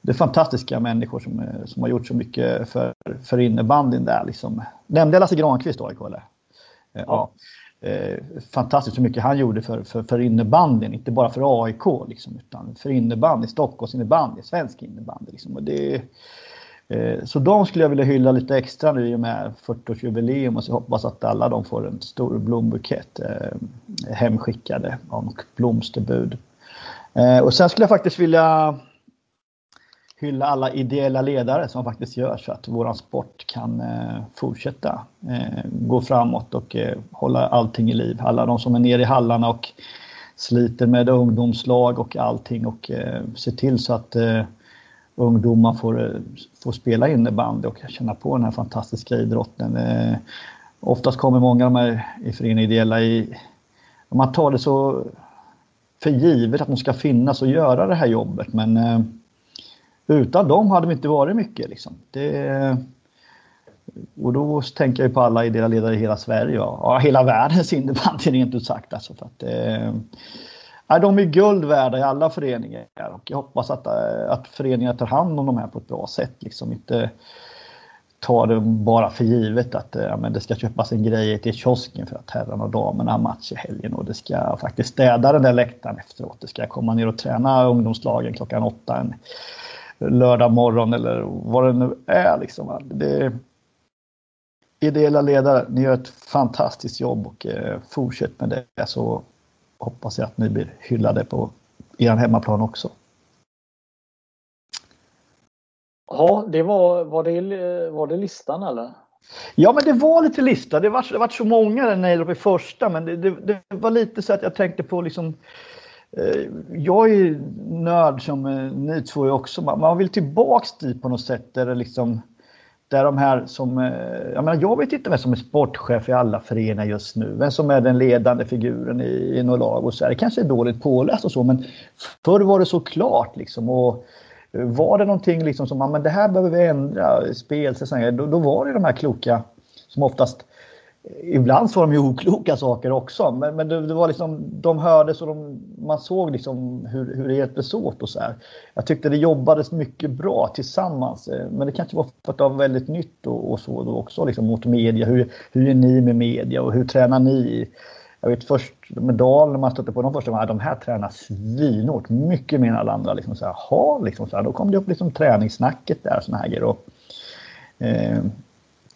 det är fantastiska människor som, som har gjort så mycket för, för innebandyn där. Liksom. Nämnde jag Lasse Granqvist AIK eller? Ja. ja. Eh, fantastiskt hur mycket han gjorde för, för, för innebandyn, inte bara för AIK liksom, utan för innebandy, Stockholms innebandy, svensk innebandy. Liksom. Och det, eh, så de skulle jag vilja hylla lite extra nu i och med 40-årsjubileum och så hoppas att alla de får en stor blombukett eh, hemskickade och blomsterbud. Eh, och sen skulle jag faktiskt vilja hylla alla ideella ledare som faktiskt gör så att våran sport kan eh, fortsätta eh, gå framåt och eh, hålla allting i liv. Alla de som är nere i hallarna och sliter med ungdomslag och allting och eh, ser till så att eh, ungdomar får, eh, får spela innebandy och känna på den här fantastiska idrotten. Eh, oftast kommer många av de här i föreningen ideella i... Man tar det så för givet att de ska finnas och göra det här jobbet men eh, utan dem hade vi inte varit mycket. Liksom. Det, och då tänker jag på alla ideella ledare i hela Sverige och ja, hela världens innebandy rent ut sagt. Alltså för att, eh, de är guld värda i alla föreningar och jag hoppas att, eh, att föreningar tar hand om de här på ett bra sätt. Liksom inte tar det bara för givet att eh, ja, men det ska köpas en grej till kiosken för att herrarna och damerna har match i helgen och det ska faktiskt städa den där läktaren efteråt. Det ska komma ner och träna ungdomslagen klockan åtta en lördag morgon eller vad det nu är. Liksom. Det, ideella ledare, ni gör ett fantastiskt jobb och eh, fortsätt med det så hoppas jag att ni blir hyllade på er hemmaplan också. Ja, det var, var, det, var det listan eller? Ja, men det var lite lista. Det var, det var så många när jag i första, men det, det, det, var lite så att jag tänkte på liksom Eh, jag är nörd som eh, ni två är också. Man vill tillbaks dit på något sätt där det liksom där de här som, eh, jag menar jag vet inte vem som är sportchef i alla föreningar just nu. Vem som är den ledande figuren i, i något lag och så här. Det kanske är dåligt påläst och så men förr var det så klart liksom. Och var det någonting liksom som, men det här behöver vi ändra, spelsäsong, då, då var det de här kloka som oftast Ibland sa de ju okloka saker också, men, men det, det, var liksom, de hördes och de, man såg liksom hur, hur det hjälptes åt och så här. Jag tyckte det jobbades mycket bra tillsammans, eh, men det kanske var för att det var väldigt nytt och, och så då också liksom mot media. Hur, hur är ni med media och hur tränar ni? Jag vet först med Dahl, när man stötte på de första gångerna, de här tränar svinhårt, mycket mer än alla andra. Liksom så här, ha, liksom så här, då kom det upp liksom träningssnacket där, såna här grejer. Och, eh,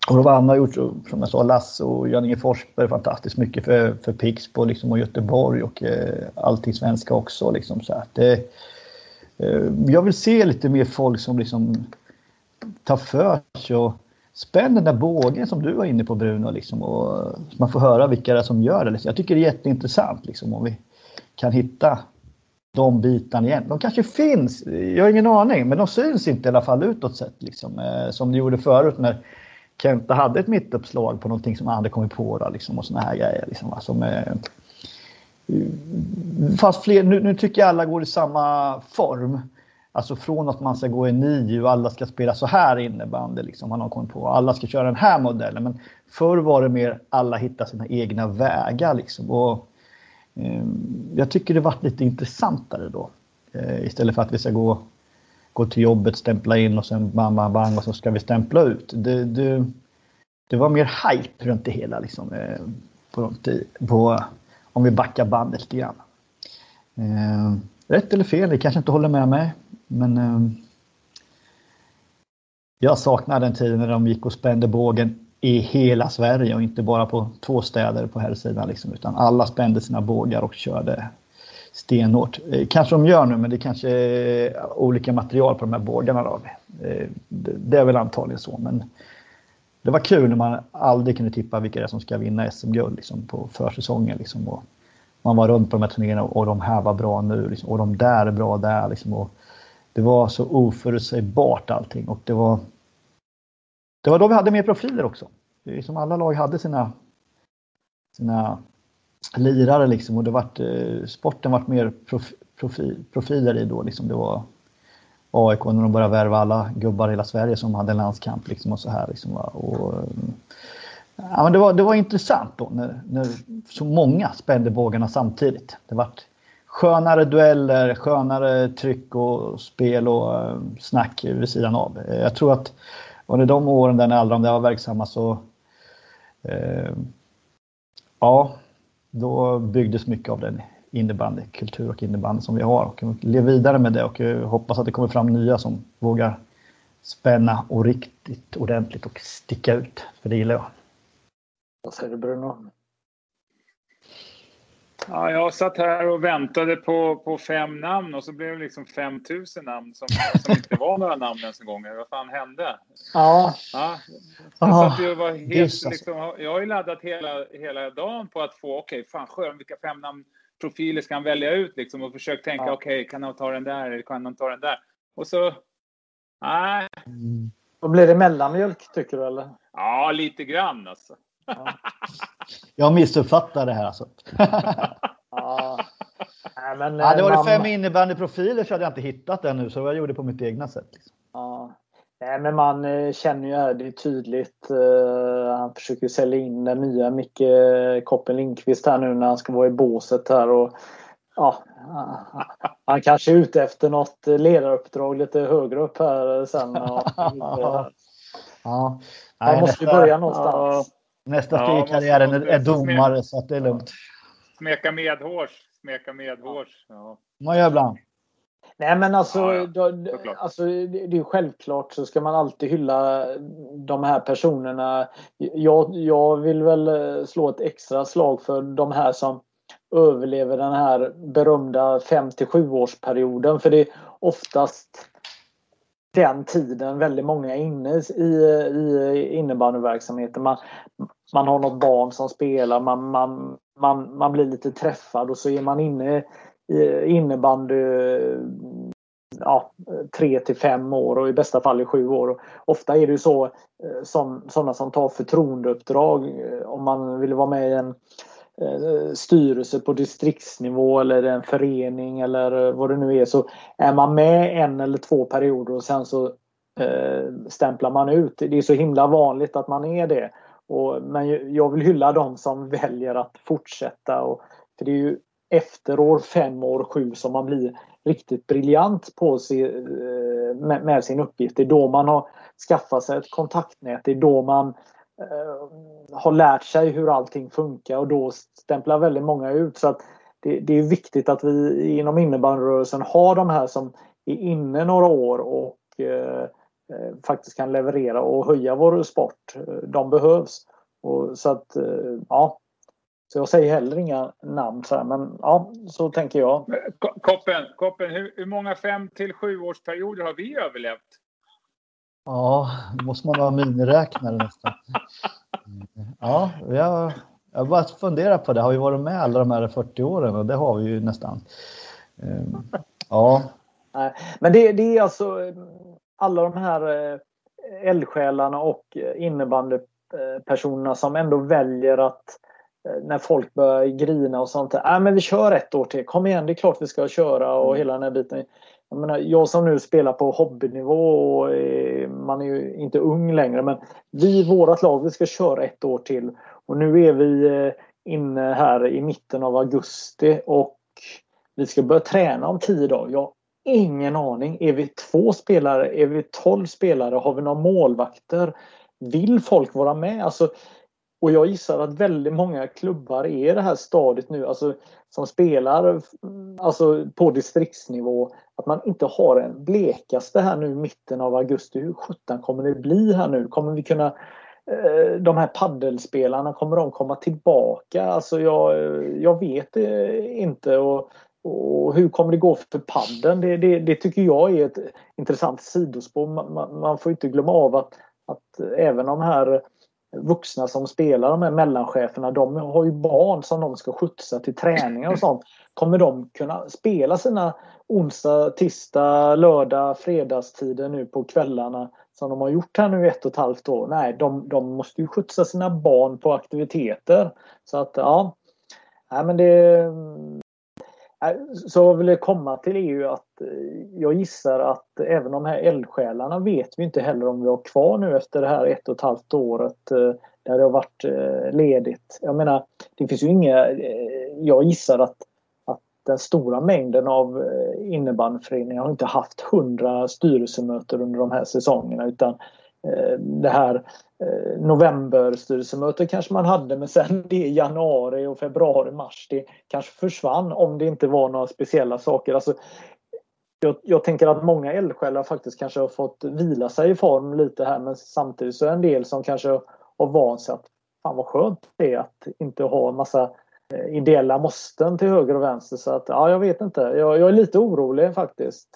och då har gjort, som jag sa, Lasse och Jan-Inge Forsberg fantastiskt mycket för, för Pixbo liksom, och Göteborg och eh, allting svenska också. Liksom, så att, eh, eh, jag vill se lite mer folk som liksom tar för sig och spänner den där bågen som du var inne på Bruno. Liksom, och eh, man får höra vilka det är som gör det. Jag tycker det är jätteintressant liksom, om vi kan hitta de bitarna igen. De kanske finns, jag har ingen aning, men de syns inte i alla fall utåt sett. Liksom, eh, som de gjorde förut när Kenta hade ett mittuppslag på någonting som han hade kommit på då, liksom, och såna här grejer. Liksom, va, som, eh, fast fler, nu, nu, tycker jag alla går i samma form. Alltså från att man ska gå i nio och alla ska spela så här innebandy. Liksom, han har kommit på. Alla ska köra den här modellen. Men förr var det mer alla hittar sina egna vägar. Liksom. Och, eh, jag tycker det varit lite intressantare då. Eh, istället för att vi ska gå gå till jobbet, stämpla in och sen bang, bang, bang och så ska vi stämpla ut. Det, det, det var mer hype runt det hela liksom. Eh, på, på, om vi backar bandet lite grann. Eh, rätt eller fel, ni kanske inte håller med mig. Men eh, jag saknar den tiden när de gick och spände bågen i hela Sverige och inte bara på två städer på här sidan liksom, utan alla spände sina bågar och körde stenhårt. Eh, kanske de gör nu, men det kanske är olika material på de här bågarna. Då. Eh, det är väl antagligen så, men det var kul när man aldrig kunde tippa vilka det är som ska vinna SM-guld liksom, på försäsongen. Liksom, och man var runt på de här turneringarna och de här var bra nu liksom, och de där är bra där. Liksom, och det var så oförutsägbart allting och det var det var då vi hade mer profiler också. Det är som alla lag hade sina, sina lirare liksom och det vart, eh, sporten vart mer prof, profi, profiler i då. Liksom det var AIK när de började värva alla gubbar i hela Sverige som hade en landskamp liksom och så här. Liksom, och, eh, ja, men det, var, det var intressant då när, när så många spände bågarna samtidigt. Det vart skönare dueller, skönare tryck och spel och eh, snack vid sidan av. Eh, jag tror att under de åren där när alla de där var verksamma så eh, ja, då byggdes mycket av den innebandykultur och innebandy som vi har och lever vidare med det och hoppas att det kommer fram nya som vågar spänna och riktigt ordentligt och sticka ut. För det gillar jag. Vad säger du Bruno? Ja, jag satt här och väntade på, på fem namn och så blev det liksom 5000 namn som, som inte var några namn ens en gång. Vad fan hände? Ja. ja jag, satt ju och var helt, liksom, jag har ju laddat hela, hela dagen på att få, okej, okay, fan skön, vilka fem namn profiler ska han välja ut liksom och försökt tänka, ja. okej, okay, kan han ta den där eller kan han ta den där? Och så, nej. Mm. Då blir det mellanmjölk tycker du eller? Ja, lite grann alltså. Ja. Jag missuppfattar det här alltså. ja. Nej, men, ja, det var man... det fem innebandyprofiler så hade jag inte hittat den nu så jag gjorde på mitt egna sätt. Liksom. Ja. Nej, men man eh, känner ju här, det är tydligt. Uh, han försöker sälja in den nya Micke Koppen Lindqvist här nu när han ska vara i båset här. Och, ja, han kanske är ute efter något ledaruppdrag lite högre upp här sen. Och, ja. Han måste ju börja någonstans. Nästa steg i karriären är, är domare så att det är lugnt. Smeka medhårs. Smeka medhårs. Ja. Man gör ibland. Nej men alltså, ja, ja. Då, alltså det är självklart så ska man alltid hylla de här personerna. Jag, jag vill väl eh, slå ett extra slag för de här som överlever den här berömda 5 till 7 årsperioden för det är oftast den tiden väldigt många är inne i, i innebandyverksamheten. Man, man har något barn som spelar, man, man, man, man blir lite träffad och så är man inne i innebandy ja, tre till fem år och i bästa fall i sju år. Ofta är det ju så eh, som, sådana som tar förtroendeuppdrag eh, om man vill vara med i en Eh, styrelse på distriktsnivå eller en förening eller eh, vad det nu är så är man med en eller två perioder och sen så eh, stämplar man ut. Det är så himla vanligt att man är det. Och, men jag vill hylla de som väljer att fortsätta. Och, för det är ju efter år fem, år sju som man blir riktigt briljant på sig, eh, med, med, sin uppgift. Det är då man har skaffat sig ett kontaktnät. Det är då man eh, Eh, har lärt sig hur allting funkar och då stämplar väldigt många ut. Så att det, det är viktigt att vi inom innebandyrörelsen har de här som är inne några år och eh, eh faktiskt kan leverera och höja vår sport. Eh, de behövs. Och så att, eh, ja, så jag säger heller inga namn så här, men ja, så tänker jag. Koppen, Koppen hur, hur många fem till sjuårsperioder har vi överlevt? Ja, då måste man ha miniräknare nästan. Ja, jag, jag bara funderar på det. Har vi varit med alla de här 40 åren? Och det har vi ju nästan. Ehm, ja. Men det, det är alltså alla de här eh, eldsjälarna och innebandypersonerna som ändå väljer att Eh, när folk börjar grina och sånt. Nej men vi kör ett år till. Kom igen, det är klart vi ska köra och mm. hela den här biten. Jag, menar, jag som nu spelar på hobbynivå och eh, man är ju inte ung längre men vi, vårat lag, vi ska köra ett år till. Och nu är vi eh, inne här i mitten av augusti och vi ska börja träna om tio dagar. Jag har ingen aning. Är vi två spelare? Är vi tolv spelare? Har vi några målvakter? Vill folk vara med? Alltså, och jag gissar att väldigt många klubbar är i det här stadiet nu, alltså som spelar alltså på distriktsnivå, att man inte har en blekaste här nu i mitten av augusti. Hur sjutton kommer det bli här nu? Kommer vi kunna eh, de här paddelspelarna, kommer de komma tillbaka? Alltså jag, eh, jag vet eh, inte. Och, och hur kommer det gå för padden? Det, det, det, tycker jag är ett intressant sidospår. Man, man, man får inte glömma av att, att även de här vuxna som spelar, de här mellancheferna, de har ju barn som de ska skjutsa till träningar och sånt. Kommer de kunna spela sina onsdag, tisdag, lördag, fredagstider nu på kvällarna som de har gjort här nu ett och ett halvt år? Nej, de, de måste ju skjutsa sina barn på aktiviteter. Så att ja, nej men det Så vill jag komma till EU att eh, jag gissar att även de här eldsjälarna vet vi inte heller om vi har kvar nu efter det här ett och ett halvt året eh, där det har varit eh, ledigt. Jag menar, det finns ju inga... Jag gissar att den stora mängden av eh, innebandyföreningar har inte haft hundra styrelsemöten under de här säsongerna utan eh, det här eh, Novemberstyrelsemötet kanske man hade men sen det januari och februari, mars det kanske försvann om det inte var några speciella saker. Alltså, jag, jag tänker att många eldsjälar faktiskt kanske har fått vila sig i form lite här men samtidigt så är det en del som kanske har vant sig att fan vad skönt det är att inte ha en massa Eh, ideella måsten till höger och vänster. Så att ja, jag vet inte. Jag, jag är lite orolig faktiskt.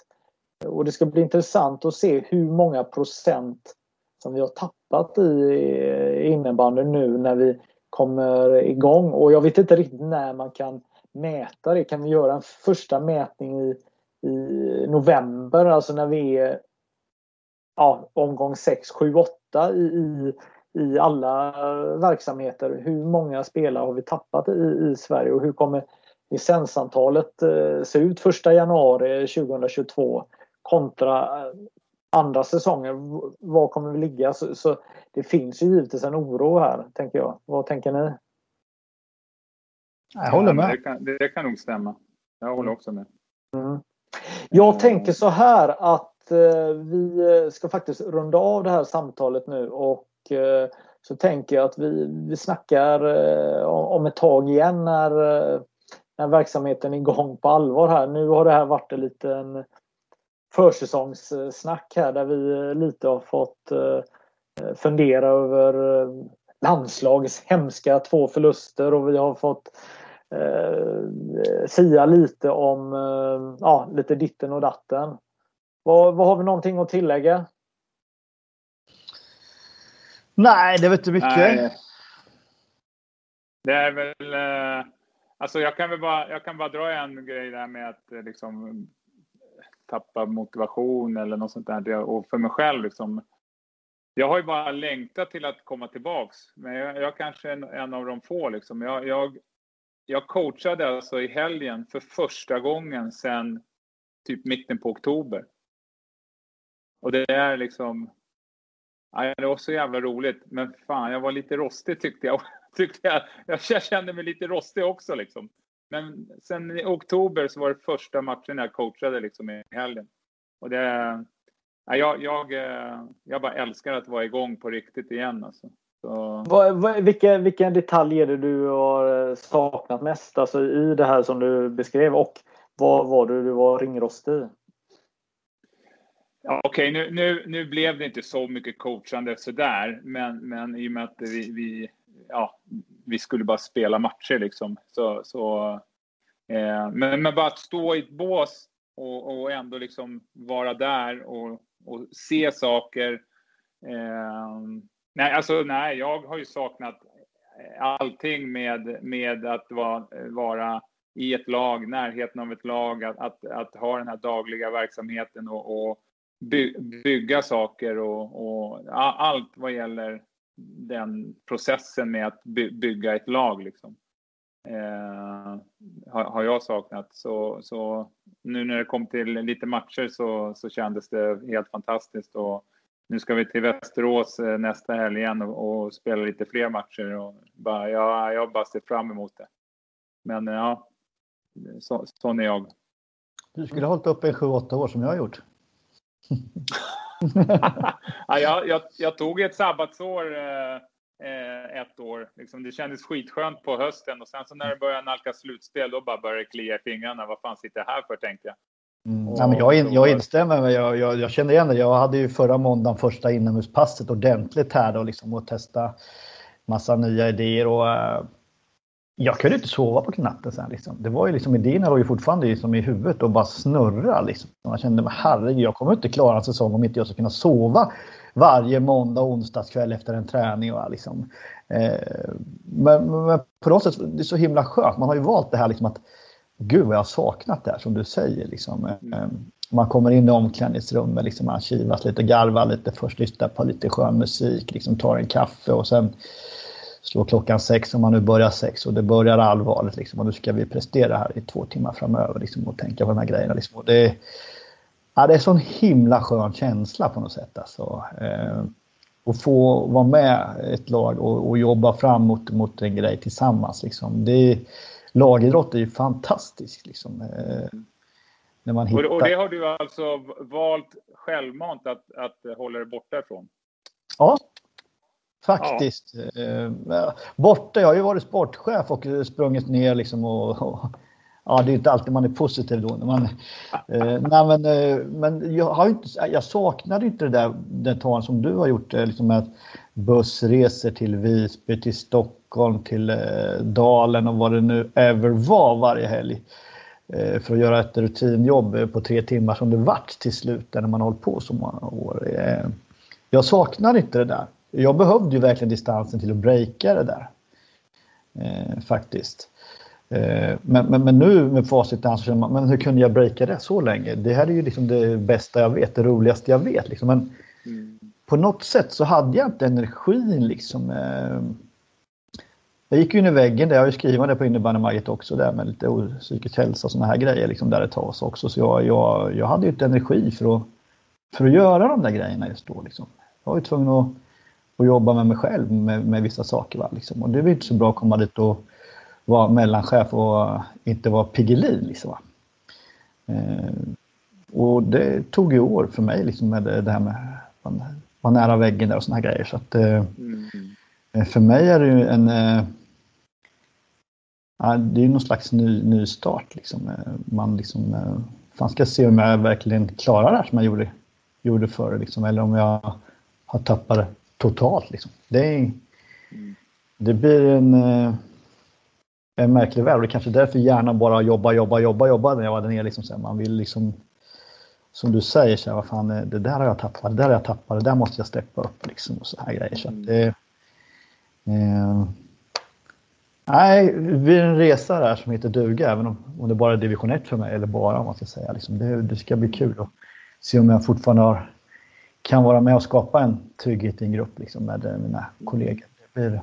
Och det ska bli intressant att se hur många procent som vi har tappat i innebandyn nu när vi kommer igång. Och jag vet inte riktigt när man kan mäta det. Kan vi göra en första mätning i, i november, alltså när vi är ja, omgång 6, 7, 8 i, i, i alla verksamheter. Hur många spelare har vi tappat i, i Sverige och hur kommer licensantalet eh, se ut första januari 2022 kontra andra säsonger, var kommer vi ligga? Så, så, det finns ju givetvis en oro här, tänker jag. Vad tänker ni? Jag håller med. Det kan, det kan nog stämma. Jag håller också med. Mm. Jag eh. tänker så här att eh, vi ska faktiskt runda av det här samtalet nu och Eh, så tänker jag att vi, vi snackar eh, om ett tag igen när, eh, när verksamheten är igång på allvar här. Nu har det här varit en liten försäsongssnack här där vi lite har fått fundera över landslagets hemska två förluster och vi har fått eh, sia lite om eh, ja, lite ditten och datten. Vad, vad har vi någonting att tillägga? Nej, det vet inte mycket. Nej. Det är väl... Eh, alltså jag kan väl bara, jag kan bara dra en grej där med att eh, liksom tappa motivation eller något sånt där. Och för mig själv liksom. Jag har ju bara längtat till att komma tillbaks. Men jag, jag kanske är en, en, av de få liksom. Jag, jag, jag coachade alltså i helgen för första gången sedan typ mitten på oktober. Och det är liksom... Nej, det var så jävla roligt. Men fan, jag var lite rostig tyckte jag. tyckte jag. Jag kände mig lite rostig också liksom. Men sen i oktober så var det första matchen jag coachade liksom i helgen. Och det, jag, jag, eh, jag bara älskar att vara igång på riktigt igen. Alltså. Så... Vad, vad, vilka, vilka detaljer är det du har eh, saknat mest alltså, i det här som du beskrev och vad var det du var ringrostig i? Ja, Okej, okay, nu, nu, nu blev det inte så mycket coachande sådär, men, men i och med att vi, vi ja, vi skulle bara spela matcher liksom. Så, så, eh, men, men bara att stå i ett bås och, och ändå liksom vara där och, och se saker. Eh, nej, alltså nej, jag har ju saknat allting med, med att vara, vara i ett lag, närheten av ett lag, att, att, att ha den här dagliga verksamheten och, och by, bygga saker och, och allt vad gäller den processen med att by bygga ett lag. Liksom. Eh, har, har, jag saknat. Så, så nu när det kom till lite matcher så, så kändes det helt fantastiskt. Och nu ska vi till Västerås eh, nästa helg igen och, och spela lite fler matcher. Och bara, ja, jag bara ser fram emot det. Men ja, så, sån är jag. Du skulle ha hållit upp i 7-8 år som jag har gjort ja, jag, jag, jag, tog ett sabbatsår eh, eh, ett år. Liksom, det kändes skitskönt på hösten och sen så när det började nalkas slutspel då bara började det klia i fingrarna. Vad fan sitter jag här för tänkte jag. Mm. Ja, men jag, in, jag instämmer, jag, jag, jag, känner igen det. Jag hade ju förra måndagen första inomhuspasset ordentligt här då, liksom, och testa massa nya idéer. Och, uh, jag kunde inte sova på natten sen. Liksom. Det var ju liksom, idéerna låg ju fortfarande liksom i huvudet och bara snurra. Liksom. Jag kände, men herregud, jag kommer inte klara en säsong om inte jag ska kunna sova varje måndag och onsdagskväll efter en träning. Och, liksom. eh, men, men, på något sätt, det är så himla skönt. Man har ju valt det här liksom att Gud vad jag har saknat det här som du säger. Liksom. Eh, man kommer in i omklädningsrummet, liksom, man kivas lite, garvar lite, först lyssnar på lite skön musik, liksom, tar en kaffe och sen slå klockan sex om man nu börjar sex och det börjar allvarligt liksom och nu ska vi prestera här i två timmar framöver liksom och tänka på de här grejerna liksom. Och det, ja, det är sån himla skön känsla på något sätt alltså. Eh, och få vara med ett lag och, och, jobba fram mot, mot en grej tillsammans liksom. Det, lagidrott är ju fantastiskt liksom. Eh, när man hittar... och, och det har du alltså valt självmant att, att hålla dig borta ifrån? Ja, faktiskt. Ja. Borta, jag har ju varit sportchef och eh, sprungit ner liksom och, och Ja, det är inte alltid man är positiv då. När man, eh, nej, men, eh, men jag, har inte, jag saknade inte det där den talen som du har gjort, eh, liksom med bussresor till Visby, till Stockholm, till eh, Dalen och vad det nu ever var varje helg. Eh, för att göra ett rutinjobb på tre timmar som det vart till slut när man hållit på så många år. Eh, jag saknar inte det där. Jag behövde ju verkligen distansen till att breaka det där. faktiskt. Men, men, men, nu med facit i hand så känner man, men hur kunde jag breaka det så länge? Det här är ju liksom det bästa jag vet, det roligaste jag vet. Liksom. Men mm. på något sätt så hade jag inte energin liksom. Jag gick ju in i väggen där, jag har ju skrivit det på innebandymagget också där med lite psykisk hälsa och sådana här grejer liksom där ett tag också. Så jag, jag, jag hade ju inte energi för att, för att göra de där grejerna just då liksom. Jag var ju tvungen att, att jobba med mig själv med, med vissa saker va, liksom. Och det var inte så bra att komma dit och vara mellanchef och inte vara Piggelin liksom va. Eh, och det tog ju år för mig liksom med det, det här med att vara nära väggen där och sådana här grejer. Så att, eh, mm. För mig är det ju en eh, Ja, det är någon slags ny, ny start. Liksom. Eh, man liksom, eh, fan ska se om jag verkligen klarar det här som jag gjorde, gjorde förr. Liksom, eller om jag har tappat totalt. Liksom. Det, är, det blir en, eh, en märklig värld. Det är kanske därför hjärnan bara jobbar, jobbar, jobbar, jobbar. när jag var där nere. Liksom, så här, man vill liksom, som du säger, så här, vad fan, eh, det där har jag tappat, det där har jag tappat, det där måste jag steppa upp. Liksom, och så här grejer. Så det, eh, Nej, vi är en resa där som heter duga, även om, om det bara är division 1 för mig, eller bara om man ska säga. Liksom, det, det, ska bli kul att se om jag fortfarande har, kan vara med och skapa en trygghet i en grupp liksom, med eh, mina kollegor. Det blir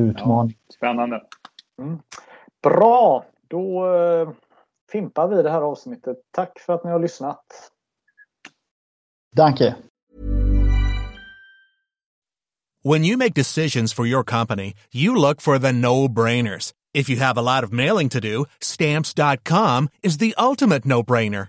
utmaning. Ja, spännande. Mm. Bra, då uh, fimpar vi det här avsnittet. Tack för att ni har lyssnat. Danke. When you make decisions for your company, you look for the no-brainers. If you have a lot of mailing to do, stamps.com is the ultimate no-brainer.